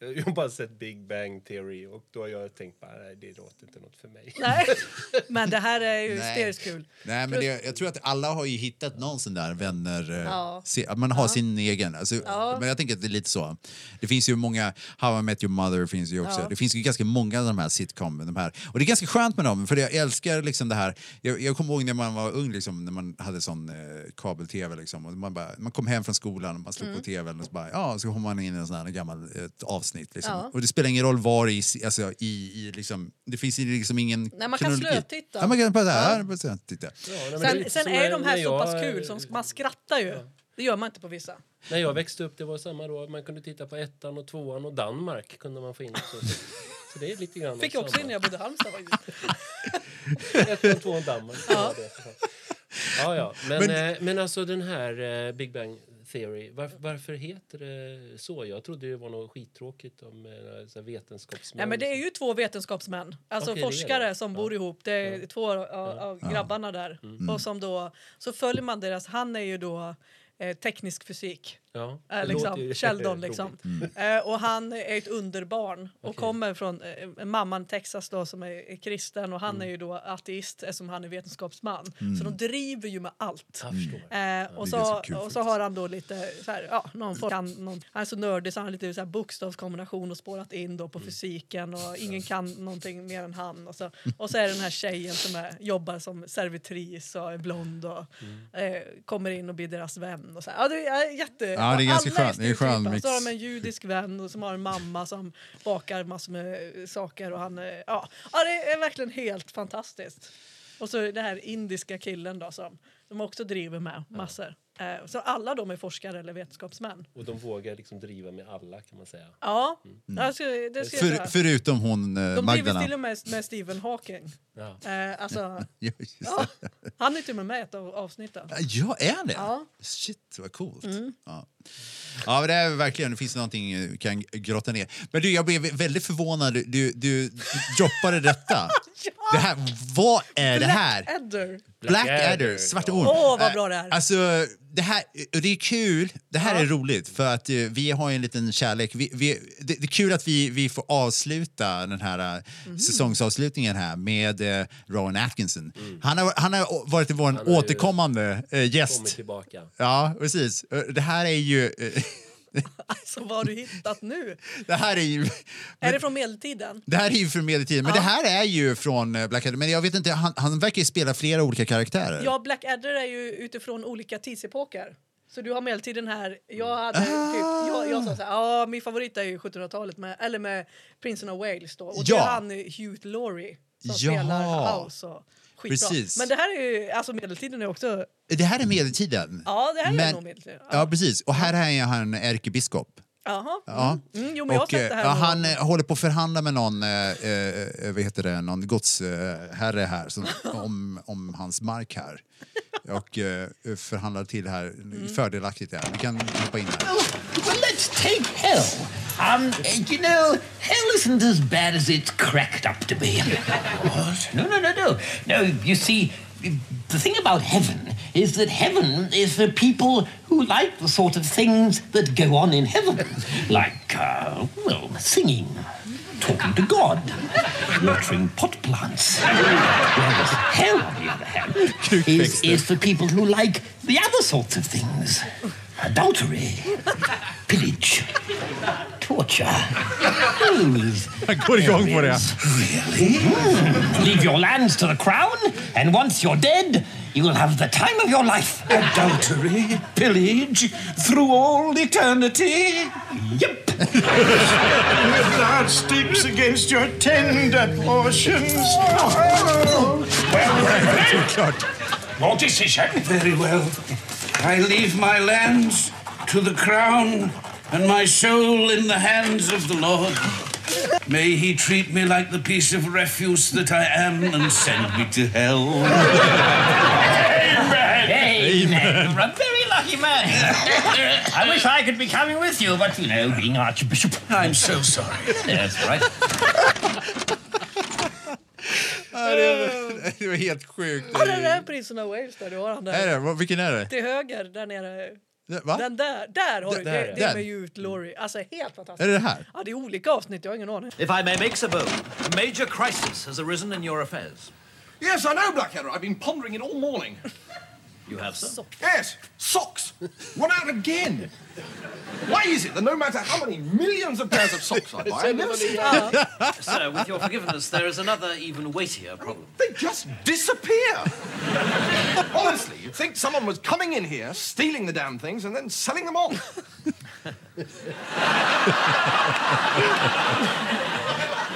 Jag har bara sett Big Bang Theory och då har jag tänkt bara, nej, det låter inte något för mig. Nej, [laughs] men det här är ju hysteriskt kul. Nej, men det, jag tror att alla har ju hittat någon sån där vänner. eh, Ja. Se, man har sin egen. Alltså, Ja. Men jag tänker att det är lite så. Det finns ju många, How I Met Your Mother finns ju också. Ja. Det finns ju ganska många av de här sitcom. De här. Och det är ganska skönt med dem, för jag älskar liksom det här. Jag, jag kommer ihåg när man var ung, liksom, när man hade sån eh, kabel-tv. Liksom, och man, bara, man kom hem från skolan och man slog Mm. på tvn och så, bara, ja, så kom man in i en sån här gammal avsnitt. Liksom. Ja. Och det spelar ingen roll var i, alltså, i, i liksom, det finns liksom ingen Nej, man kan slötitta. Ja, man kan bara, Ja. ja. så här, titta. Sen, sen är de här så pass kul, som man skrattar ju. Det gör man inte på vissa. När jag växte upp, det var samma då. Man kunde titta på ettan och tvåan och Danmark kunde man få in också. Så, så det är lite grann Fick jag också in när jag bodde i Halmstad faktiskt. [laughs] Ettan, tvåan, Danmark. Ja. Ja, ja, ja. Men, Men- men, eh, men alltså den här eh, Big Bang Theory, varför, varför heter det så? Jag trodde det var något skittråkigt om eh, så vetenskapsmän. Nej, men det är ju två vetenskapsmän, alltså det är forskare det. som bor ihop. Det är två av, av grabbarna där. Mm. Och som då, så följer man deras, han är ju då eh, teknisk fysik. Ja, det liksom, Sheldon liksom. Mm. Eh, och han är ett underbarn och Okej. kommer från eh, mamman Texas då som är, är kristen och han Mm. är ju då ateist eftersom han är vetenskapsman. Mm. Så de driver ju med allt. Eh, och, så, ganska kul och så har han då lite så här, ja, någon form, kan, någon, han är så nördig så han har lite så här bokstavskombination och spårat in då Mm. på fysiken och ingen kan någonting mer än han. Och så, och så är det den här tjejen som är, jobbar som servitris och är blond och Mm. eh, kommer in och blir deras vän. Och så här. Ja, det är jätte... Ja, det är ganska alla skönt. Det är en skön stereotypa. mix. Så har de en judisk vän och som har en mamma som bakar massor med eh, saker och han, eh, ja. ja, det är verkligen helt fantastiskt. Och så det här indiska killen då som de också driver med massor. Eh, så alla de är forskare eller vetenskapsmän. Och de vågar liksom driva med alla kan man säga. Ja, Mm. jag För, förutom hon eh, De driver Magdalena. till och med med Stephen Hawking. Ja. Eh, alltså, [laughs] Ja, ja, han är till och med med i ett av avsnitten. Ja, är han det? Ja. Shit, vad coolt. Mm. Ja. ja, men det är verkligen, det finns någonting eh, vi kan grotta ner. Men du, jag blev väldigt förvånad. Du, du, du droppade detta. [laughs] det här. Vad är det här? Blackadder. Blackadder, Svarta orm. Åh, vad Eh, bra det är. Alltså, det här det är kul. Det här Ja. är roligt för att eh, vi har ju en liten kärlek. Vi, vi, det, det är kul att vi, vi får avsluta den här Mhm. säsongsavslutningen här med eh, Rowan Atkinson. Han, har, han har varit vår återkommande eh, Kommit gäst. tillbaka. Ja, precis. Det här är ju... [laughs] [laughs] Alltså, vad har du hittat nu? det här är ju... Är det från medeltiden? Det här är ju från medeltiden, men Ja. det här är ju från eh, Blackadder. Men jag vet inte, han, han verkar ju spela flera olika karaktärer. Ja, Blackadder är ju utifrån olika tidsepoker. Så du har medeltiden här. Jag hade Ah. typ, jag, jag sa så här, min favorit är ju 1700-talet med, eller med Prinsen of Wales då. Och det Ja. är han Hugh Laurie som Ja. spelar House och skitbra. Precis. Men det här är ju, alltså medeltiden är också, Det här är medeltiden. ja det här är Men- nog medeltiden. Ja, precis. Och här är han ärkebiskop. Jaha. Ja. Mm, jo jag har Och, eh, ja, han eh, håller på att förhandla med någon, eh, eh, vad heter det, någon godsherre här som, om, om hans mark här. Och eh, förhandlar till här fördelaktigt. Här. Vi kan hoppa in här. Well, let's take hell. Um, you know, hell isn't as bad as it's cracked up to be. What? No, no, no, no. No, you see, the thing about heaven is that heaven is for people who like the sort of things that go on in heaven, like, uh, well, singing, talking to God, watering pot plants. Whereas hell, on the other hand, is, is for people who like the other sorts of things. Adultery, pillage, torture. Those Han går igång på. Really? Mm. Leave your lands to the crown, and once you're dead, you will have the time of your life. Adultery, pillage, through all eternity. Yep. Your blood sticks against your tender portions. Oh. Well, your decision. Very well. I leave my lands to the crown and my soul in the hands of the Lord. May he treat me like the piece of refuse that I am and send me to hell. Amen. You're a man. I wish I could be coming with you, but you know, being Archbishop. I'm so sorry. That's right. Ja, det, var, det var helt sjukt. Ja, den där prinsen av Wales där, du har han där. Är det? Vad- Vilken är det? Till höger, där nere. Va? Den där, där har du, Där, det, är med Hugh Laurie. Alltså helt fantastiskt. Är det det här? Ja, det är olika avsnitt, jag har ingen aning. If I may make so bold, a major crisis has arisen in your affairs. Yes, I know, Blackadder. I've been pondering it all morning. You have, sir? Yes, socks. Run out again. Why is it that no matter how many millions of pairs of socks I [laughs] buy, I never see them? [laughs] Sir, with your forgiveness, there is another even weightier problem. They just disappear. Honestly, you'd think someone was coming in here, stealing the damn things, and then selling them on. [laughs]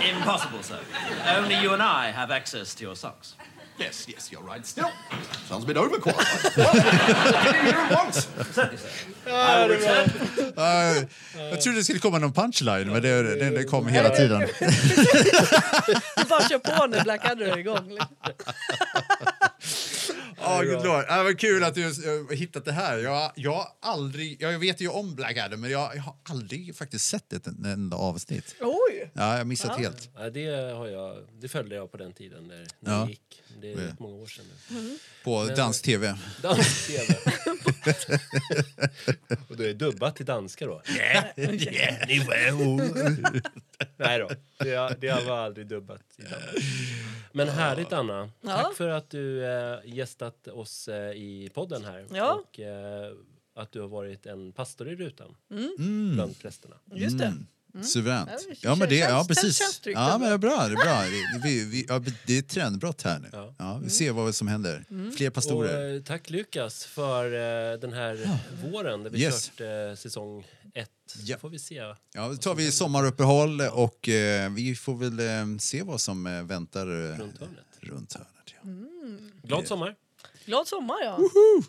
Impossible, sir. Only you and I have access to your socks. Yes, yes, you're right. Still, sounds a bit overqualified. [laughs] Well, in here at once. Jag trodde det skulle komma någon punchline, men det, det, det kom hela tiden. Du bara kör på när Blackadder är igång. liksom. Ja, good lord. Ja, vad kul att du har hittat det här. Jag, jag, har aldrig, jag vet ju om Blackadder, men jag, jag har aldrig faktiskt sett ett enda avsnitt. Oj! Ja, jag har missat Ja. helt. Ja, det, har jag, det följde jag på den tiden när, när Ja. det gick. Det är rätt många år sedan nu. Mm. På Men- dansk-tv. Dansk-tv. [laughs] Och det är dubbat till danska då? [laughs] Nej då, det, det var aldrig dubbat i Danmark. Men härligt Anna. Ja. Tack för att du eh, gästat oss eh, i podden här. Ja. Och eh, att du har varit en pastor i rutan Mm. bland prästerna. Just det. Mm. Suveränt. Ja, Ja, men det, ja precis. Ja, men det är bra. Det är, bra. [laughs] Det, vi, vi, ja, det är ett trendbrott här nu. Ja. Ja, vi ser vad som händer. Mm. Fler pastorer. Och, eh, tack Lukas för eh, den här våren där vi Yes. kört eh, säsong ett. Så får vi se. Ja, då tar vi sommaruppehåll och eh, vi får väl eh, se vad som eh, väntar Runt hörnet. Runt hörnet ja. Mm. Glad sommar! Glad sommar, ja. Woho!